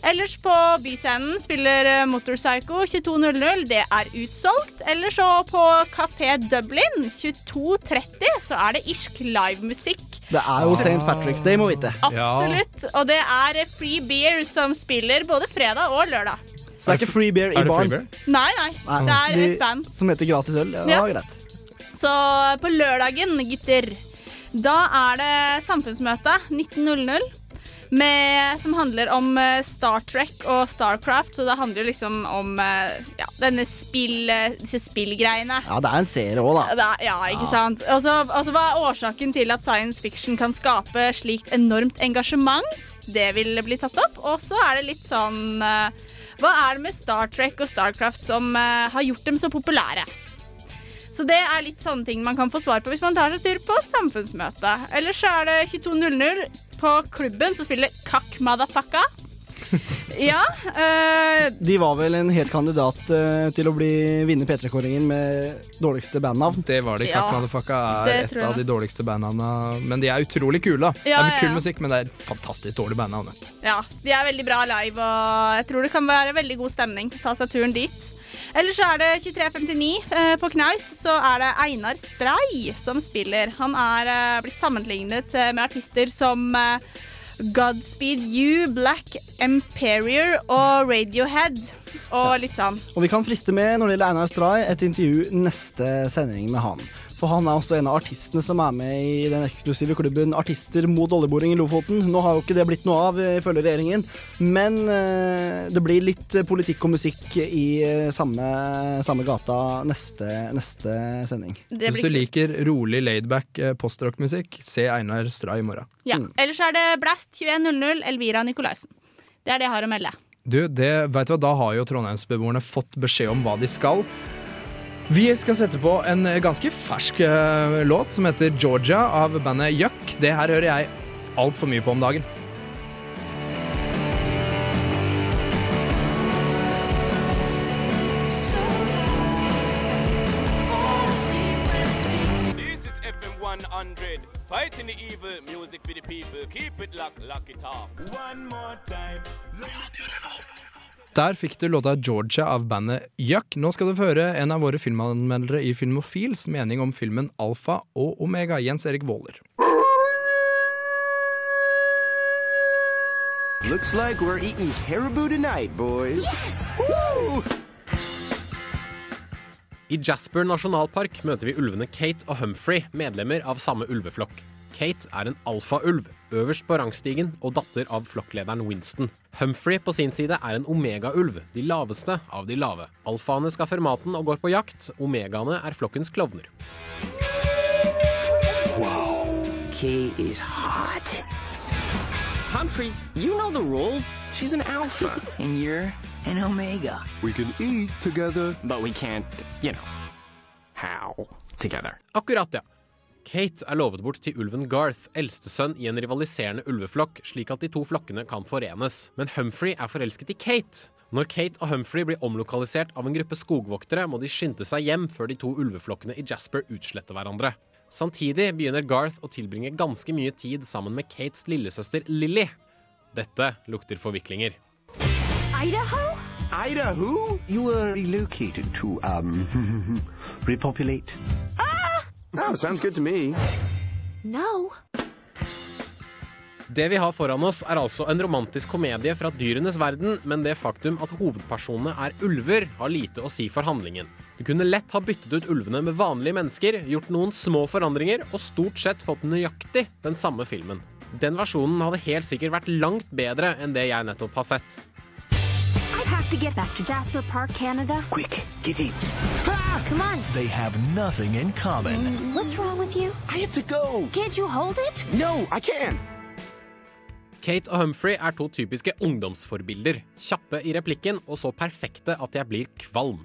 Ellers på Byscenen spiller eh, Motorpsycho 22.00. Det er utsolgt. Eller så på Kafé Dublin 22.30 så er det irsk livemusikk. Det er jo St. Patrick's Day, må vite. Absolutt. Og det er Free Beer som spiller både fredag og lørdag. Så det er ikke free beer i baren. Nei, nei. Nei, Det er et band. Som heter gratis øl. Ja, Ja. greit. Så på lørdagen, gutter, da er det samfunnsmøte 19.00. Med, som handler om eh, Star Trek og Starcraft, så det handler jo liksom om eh, ja, denne spill, eh, disse spillgreiene. Ja, det er en serie òg, da. Er- ja, ikke sant? Og altså, hva er årsaken til at science fiction kan skape slikt enormt engasjement? Det vil bli tatt opp. Og så er det litt sånn Hva er det med Star Trek og Starcraft som har gjort dem så populære? Så det er litt sånne ting man kan få svar på hvis man tar seg tur på samfunnsmøte. Ellers så er det 22.00 på klubben, så spiller Kakk Madafakka. [laughs] Ja. Øh, De var vel en het kandidat øh, til å bli vinne P3-kåringen med dårligste bandnavn. Det var de. Ja, Kakk Madafakka er et av de dårligste bandnavna. Men de er utrolig kule. da Ja, Det er kul ja. musikk, men det er fantastisk dårlig bandnavn. ja, de er veldig bra live, og jeg tror det kan være veldig god stemning. Ta seg turen dit. Ellers så er det 23.59 eh, på Knaus, så er det Einar Strei som spiller. Han er eh, blitt sammenlignet eh, med artister som Godspeed You, Black Emperior og Radiohead. Og litt sånn. Og vi kan friste med, når det gjelder Einar Stray, et intervju neste sending med han. For han er også en av artistene som er med i den eksklusive klubben Artister mot oljeboring i Lofoten. Nå har jo ikke det blitt noe av, eh, ifølge regjeringen, men eh, det blir litt eh, politikk og musikk i samme, samme gata neste, neste sending. Hvis du liker rolig laidback postrockmusikk, se Einar Stray i morgen. Ja. Ellers er det Blast 21.00, Elvira Nikolaisen. Det er det jeg har å melde. Du, det, vet du hva, Da har jo trondheimsbeboerne fått beskjed om hva de skal. Vi skal sette på en ganske fersk eh, låt som heter 'Georgia' av bandet Yuck. Det her hører jeg altfor mye på om dagen. This is FM 100. Fighting the evil, music for the people. Keep it locked, lock it off. One more time. Der fikk du låta 'Georgia' av bandet Yuck. Nå skal du føre en av våre filmanmeldere i Filmofils mening om filmen 'Alfa og Omega', Jens Erik Våler. Looks like we're eating caribou tonight, boys. Woo! I Jasper nasjonalpark møter vi ulvene Kate og Humphrey, medlemmer av samme ulveflokk. Kate er en alfaulv, øverst på rangstigen og datter av flokklederen Winston. Humphrey på sin side er en omegaulv, de laveste av de lave. Alfaene skaffer maten og går på jakt, omegaene er flokkens klovner. Wow. Humphrey, you know the rules. She's an alpha. [laughs] and you're an omega. We can eat together. But we can't, you know, how together. Akkurat, ja. Kate er lovet bort til ulven Garth, eldstesønn i en rivaliserende ulveflokk, slik at de to flokkene kan forenes. Men Humphrey er forelsket i Kate. Når Kate og Humphrey blir omlokalisert av en gruppe skogvoktere, må de skynde seg hjem før de to ulveflokkene i Jasper utsletter hverandre. Samtidig begynner Garth å tilbringe ganske mye tid sammen med Kates lillesøster Lily. Dette lukter forviklinger. Idaho? Idaho? You were relocated to, um, [laughs] repopulate. Ah! Oh, sounds good to me. No. Det vi har foran oss, er altså en romantisk komedie fra dyrenes verden, men det faktum at hovedpersonene er ulver, har lite å si for handlingen. Du kunne lett ha byttet ut ulvene med vanlige mennesker, gjort noen små forandringer og stort sett fått nøyaktig den samme filmen. Den versjonen hadde helt sikkert vært langt bedre enn det jeg nettopp har sett. I have to get back to Jasper Park, Canada. Quick, get in. Ah, come on. They have nothing in common. Mm, What's wrong with you? I have to go. Can't you hold it? No, I can't. Kate og Humphrey er to typiske ungdomsforbilder. Kjappe i replikken og så perfekte at jeg blir kvalm.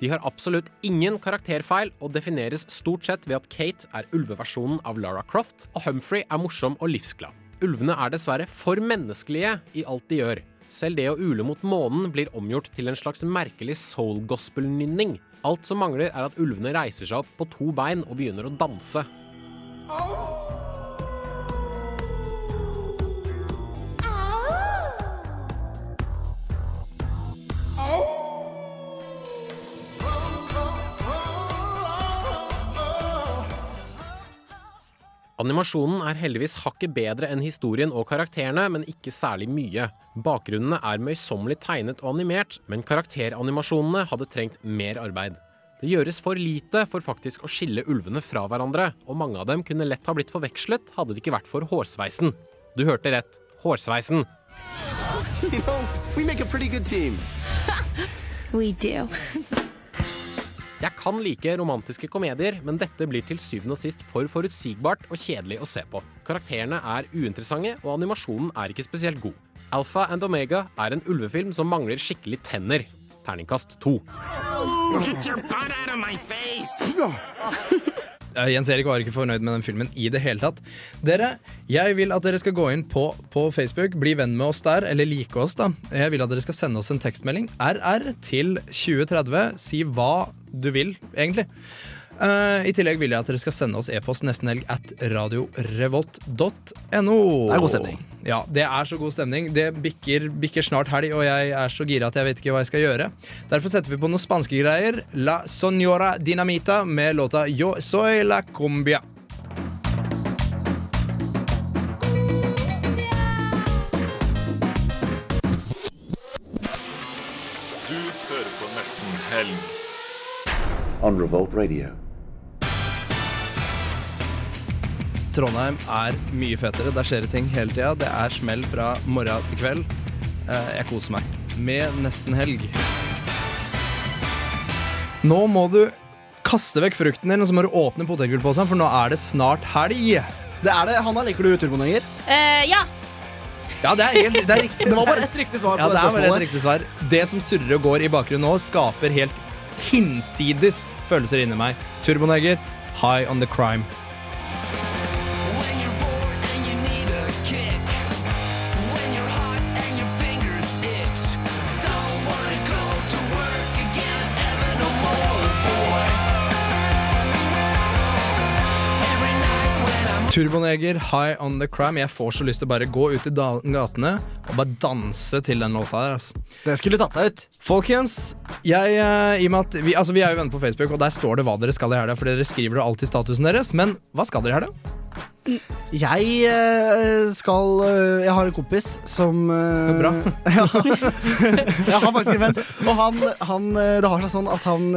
De har absolutt ingen karakterfeil og defineres stort sett ved at Kate er ulveversjonen av Lara Croft, og Humphrey er morsom og livsglad. Ulvene er dessverre for menneskelige i alt de gjør. Selv det å ule mot månen blir omgjort til en slags merkelig soul gospel-nynning. Alt som mangler, er at ulvene reiser seg opp på to bein og begynner å danse. Animasjonen er heldigvis hakket bedre enn historien og karakterene, men ikke særlig mye. Bakgrunnene er møysommelig tegnet og animert, men karakteranimasjonene hadde trengt mer arbeid. Det gjøres for lite for faktisk å skille ulvene fra hverandre, og mange av dem kunne lett ha blitt forvekslet hadde det ikke vært for hårsveisen. Du hørte rett. Hårsveisen. You know, we make a pretty good team. [laughs] We do. Jeg kan like romantiske komedier, men dette blir til syvende og sist for forutsigbart og kjedelig å se på. Karakterene er uinteressante, og animasjonen er ikke spesielt god. Alpha and Omega er en ulvefilm som mangler skikkelig tenner. Terningkast to. Get your butt out of my face! [laughs] Eh, Jens Erik var ikke fornøyd med den filmen i det hele tatt. Dere, jeg vil at dere skal gå inn på, på Facebook, bli venn med oss der, eller like oss, da. Jeg vil at dere skal sende oss en tekstmelding, RR, til 2030. Si hva du vil, egentlig. Uh, I tillegg vil jeg at dere skal sende oss e-post nestenhelg at radiorevolt.no. Det er god stemning. Ja, det er så god stemning. Det bikker, bikker snart helg, og jeg er så gira at jeg vet ikke hva jeg skal gjøre. Derfor setter vi på noen spanske greier. La Sonora Dinamita med låta Yo soy la cumbia. On Revolt Radio. Trondheim er mye fetere. Der skjer det ting hele tida. Det er smell fra morgen til kveld. Eh, Jeg koser meg med nesten helg. Nå må du kaste vekk frukten din, og så må du åpne potetgullposen, for nå er det snart helg. Det er det. Hanna, liker du turbonenger? Uh, ja. Ja, det er, helt, det er riktig. [laughs] Det var bare ett riktig svar på Ja, det det svar. Det som surrer og går i bakgrunnen nå, skaper helt hinsides følelser inni meg. Turboneger, high on the crime. Turboneger, High on the Crime. Jeg får så lyst til å bare gå ut i gatene og bare danse til den låta der. Altså. Det skulle tatt seg ut. Folkens, jeg, eh, i og med at vi, altså, vi er jo venner på Facebook, og der står det hva dere skal i helga, for dere skriver jo alltid statusen deres. Men hva skal dere i helga? Jeg eh, skal eh, Jeg har en kompis som Bra. [laughs] ja. Jeg har faktisk en venn. Og han, han Det har seg sånn at han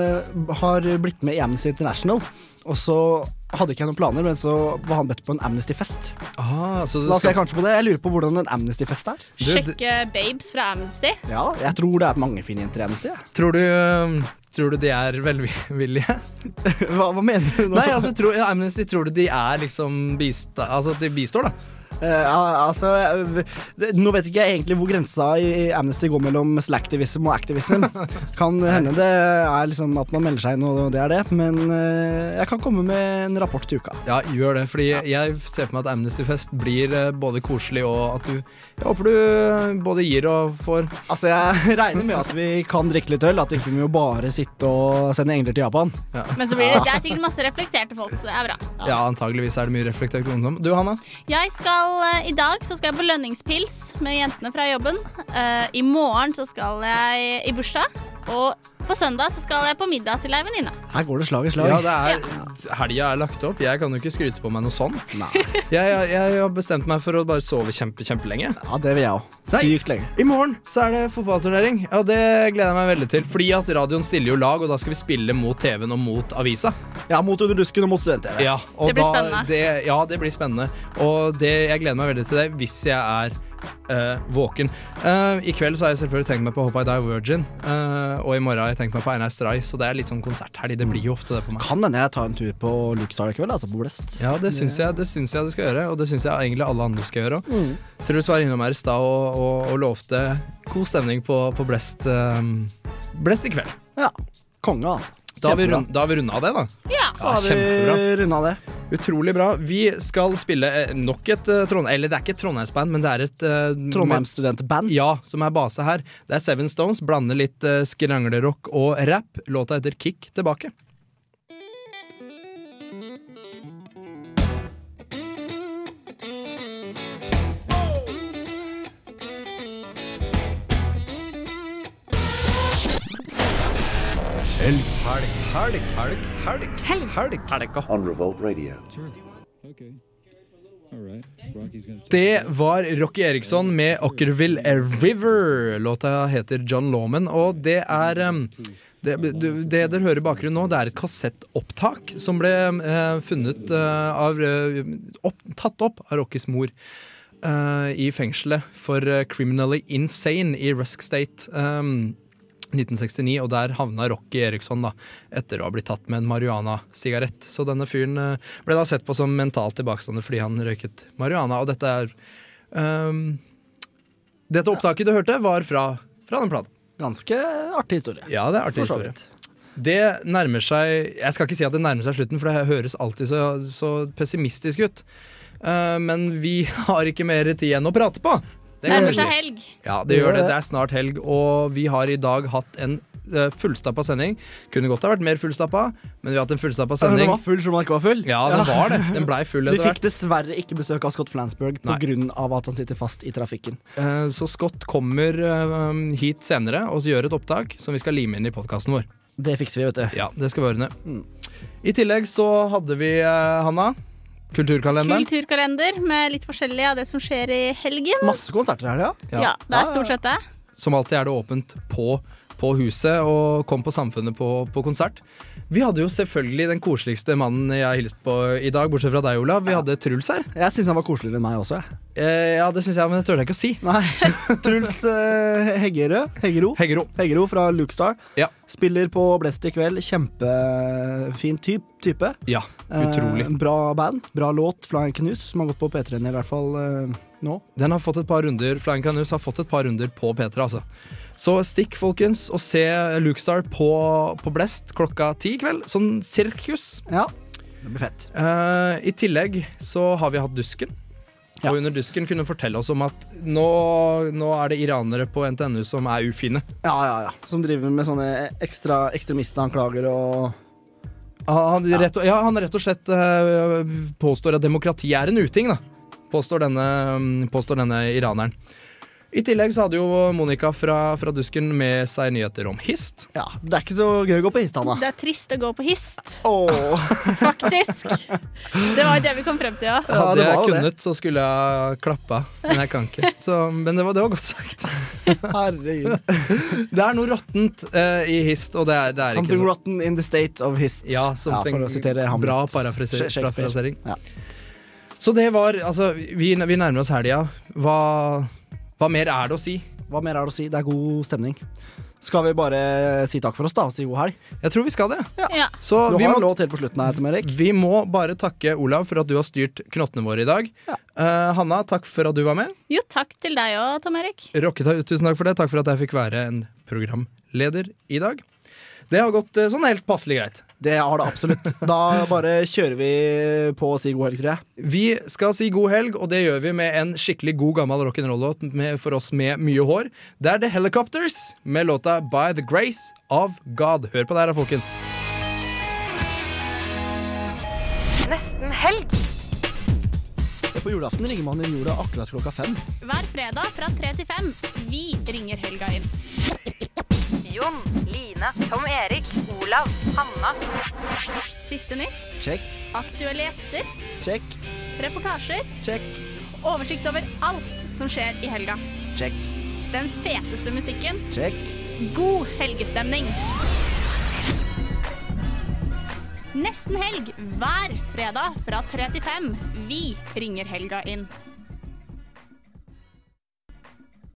har blitt med i Amnesty International. Og så hadde ikke jeg noen planer, men så var han bedt på en Amnesty-fest. Ah, så Så da skal jeg kanskje på det. Jeg lurer på hvordan en Amnesty-fest er. Sjekke babes fra Amnesty. Ja, jeg tror det er mange fine jenter i Amnesty. Ja. Tror du, eh, tror du de er velvillige? [laughs] hva, hva mener du nå? Nei, altså, tror, ja, Amnesty tror du de er liksom bista, Altså at de bistår, da? Eh, altså eh, Nå vet ikke jeg egentlig hvor grensa i Amnesty går mellom slacktivism og activism. [laughs] Kan hende det er liksom at man melder seg inn, og det er det. Men eh, jeg kan komme med en rapport til uka. Ja, gjør det. Fordi jeg ser for meg at Amnesty-fest blir både koselig og at du Jeg håper du både gir og får. Altså, jeg [laughs] regner med at vi kan drikke litt øl. At vi ikke må bare sitte og sende engler til Japan. Men så blir det, det er [laughs] sikkert masse reflekterte folk, så det er bra. Ja, antageligvis er det mye reflektert ungdom. Du, Hanna? Jeg skal, eh, I dag så skal jeg på lønningspils med jentene fra jobben. Eh, I morgen så skal jeg i bursdag. Og på søndag så skal jeg på middag til ei venninne. Her går det slag i slag. Ja, det er Helga er lagt opp. Jeg kan jo ikke skryte på meg noe sånt. Jeg, jeg, jeg har bestemt meg for å bare sove kjempe, kjempelenge. Ja, det vil jeg òg. Sykt lenge. I morgen så er det fotballturnering, og det gleder jeg meg veldig til. Fordi at radioen stiller jo lag, og da skal vi spille mot TV-en og mot avisa. Ja, mot Under dusken og mot Student-TV. Ja, Det blir da- spennende. Det, ja, det blir spennende. Og det, jeg gleder meg veldig til det hvis jeg er eh, våken. Uh, I kveld så har jeg selvfølgelig tenkt meg på Hope I Die Virgin, Uh, og i morgen har jeg tenkt meg på Einar Stray, så det er litt sånn konserthelg. Det blir jo ofte det på meg. Kan hende jeg tar en tur på Lukestar i kveld, altså på Blest. Ja, det syns jeg, det syns jeg du skal gjøre, og det syns jeg egentlig alle andre skal gjøre òg. Mm. Truls var innom her i stad og, og, og lovte god stemning på, på Blest, eh, Blest i kveld. Ja. Konge, altså. Da har vi rund- da har vi runda det, da. Ja. Da har vi runda det. Utrolig bra. Vi skal spille eh, nok et uh, Trondheim... Eller det er ikke et Trondheimsband, men det er et uh, Trondheimsstudentband? Ja, som er base her. Det er Seven Stones. Blander litt uh, skranglerock og rap. Låta heter Kick tilbake. Helg, helg, helg, helg, helg, helg, helg, helg. On Revolt Radio. Det var Rocky Eriksson med Ockerville River. Låta heter John Lawman, og det er um, det, det, dere hører i bakgrunnen nå, det er et kassettopptak som ble eh, funnet eh, av eh, opp, Tatt opp av Rockys mor eh, i fengselet for eh, criminally insane i Rusk State. Um, 1969, og der havna Rocky Eriksson da, etter å ha blitt tatt med en marihuana-sigarett. Så denne fyren eh, ble da sett på som mentalt tilbakestående fordi han røyket marihuana. Og dette er um, Dette opptaket du hørte, var fra, fra den plata. Ganske artig historie. Ja, det er artig historie. Det nærmer seg Jeg skal ikke si at det nærmer seg slutten, for det høres alltid så, så pessimistisk ut. Uh, men vi [laughs] har ikke mer tid enn å prate på. Det Nærmer seg helg. Ja, det gjør det. Det er snart helg, og vi har i dag hatt en uh, fullstappa sending. Kunne godt ha vært mer fullstappa, men vi har hatt en fullstappa sending. Den var full som den ikke var full. Ja, den var det. Den blei full [laughs] Vi fikk dessverre ikke besøk av Scott Flansburg pga. at han sitter fast i trafikken. Eh, Så Scott kommer eh, hit senere og gjør et opptak som vi skal lime inn i podkasten vår. Det fikser vi, vet du. Ja, det skal vi ordne. I tillegg så hadde vi, eh, Hanna, kulturkalenderen. Kulturkalender med litt forskjellig av det som skjer i helgen. Masse konserter her, ja. Ja, det er stort sett det. Som alltid er det åpent på, på huset, og kom på Samfunnet på, på konsert. Vi hadde jo selvfølgelig den koseligste mannen jeg har hilst på i dag, bortsett fra deg, Olav. Vi hadde Truls her. Jeg syns han var koseligere enn meg også. jeg. Eh, ja, det syns jeg, men det tør jeg ikke å si. Nei. [laughs] Truls eh, Heggerø, Heggero. Heggero. fra Lukestar. Ja. Spiller på Blest i kveld. Kjempefin typ, type. Ja, utrolig. Eh, bra band. Bra låt. Flying Knus, som har gått på P3-en i hvert fall eh, nå. Den har fått et par runder Flying Canoes har fått et par runder på P3, altså. Så stikk, folkens, og se Lukestar på, på Blest klokka ti i kveld. Sånn sirkus. Ja, det blir fett. Eh, I tillegg så har vi hatt Dusken. Og under Dusken kunne fortelle oss om at nå, nå er det iranere på NTNU som er ufine. Ja, ja, ja. Som driver med sånne ekstra ekstremistanklager og han, Han, rett, og- ja, han rett og slett uh, påstår at demokrati er en uting, da. Påstår denne, påstår denne iraneren. I tillegg så hadde jo Monica fra, fra Dusken med seg nyheter om hist. Ja, Det er ikke så gøy å gå på hist, Anna. Det er trist å gå på hist. Oh. [laughs] Faktisk. Det var det vi kom frem til, ja. Hadde jeg kunnet, så skulle jeg klappa, men jeg kan ikke. Så, men det var, det var godt sagt. [laughs] Herregud. Det er noe råttent uh, i hist, og det er, det er Something ikke noe rotten in the state of hist. Ja, something for å sitere Hamlet. bra parafrasering. Ja. Så det var Altså, vi, vi nærmer oss helga. Hva, hva mer er det å si? Hva mer er det å si? Det er god stemning. Skal vi bare si takk for oss da og si god helg? Jeg tror vi skal det. Ja. Så du vi har må- låt helt på slutten her, Tom Erik. Vi må bare takke Olav for at du har styrt knottene våre i dag. Eh, Hanna, takk for at du var med. Jo, takk til deg òg, Tom Erik. Rocket, tusen takk for det. Takk for at jeg fikk være en programleder i dag. Det har gått eh, sånn helt passelig greit. Det har det absolutt. Da bare kjører vi på og sier god helg, tror jeg. Vi skal si god helg, og det gjør vi med en skikkelig god gammel rock'n'roll-låt for oss med mye hår. Det er The Helicopters med låta By The Grace of God. Hør på det her, folkens. Nesten helg. På julaften ringer man inn jorda akkurat klokka fem. Hver fredag fra tre til fem. Vi ringer helga inn. Jon, Line, Tom Erik, Olav, Hanna. Siste nytt. Check, Aktuelle gjester. check, Reportasjer. check, Oversikt over alt som skjer i helga. check, Den feteste musikken. check. God helgestemning. Nesten helg hver fredag fra 3 til 5. Vi ringer helga inn.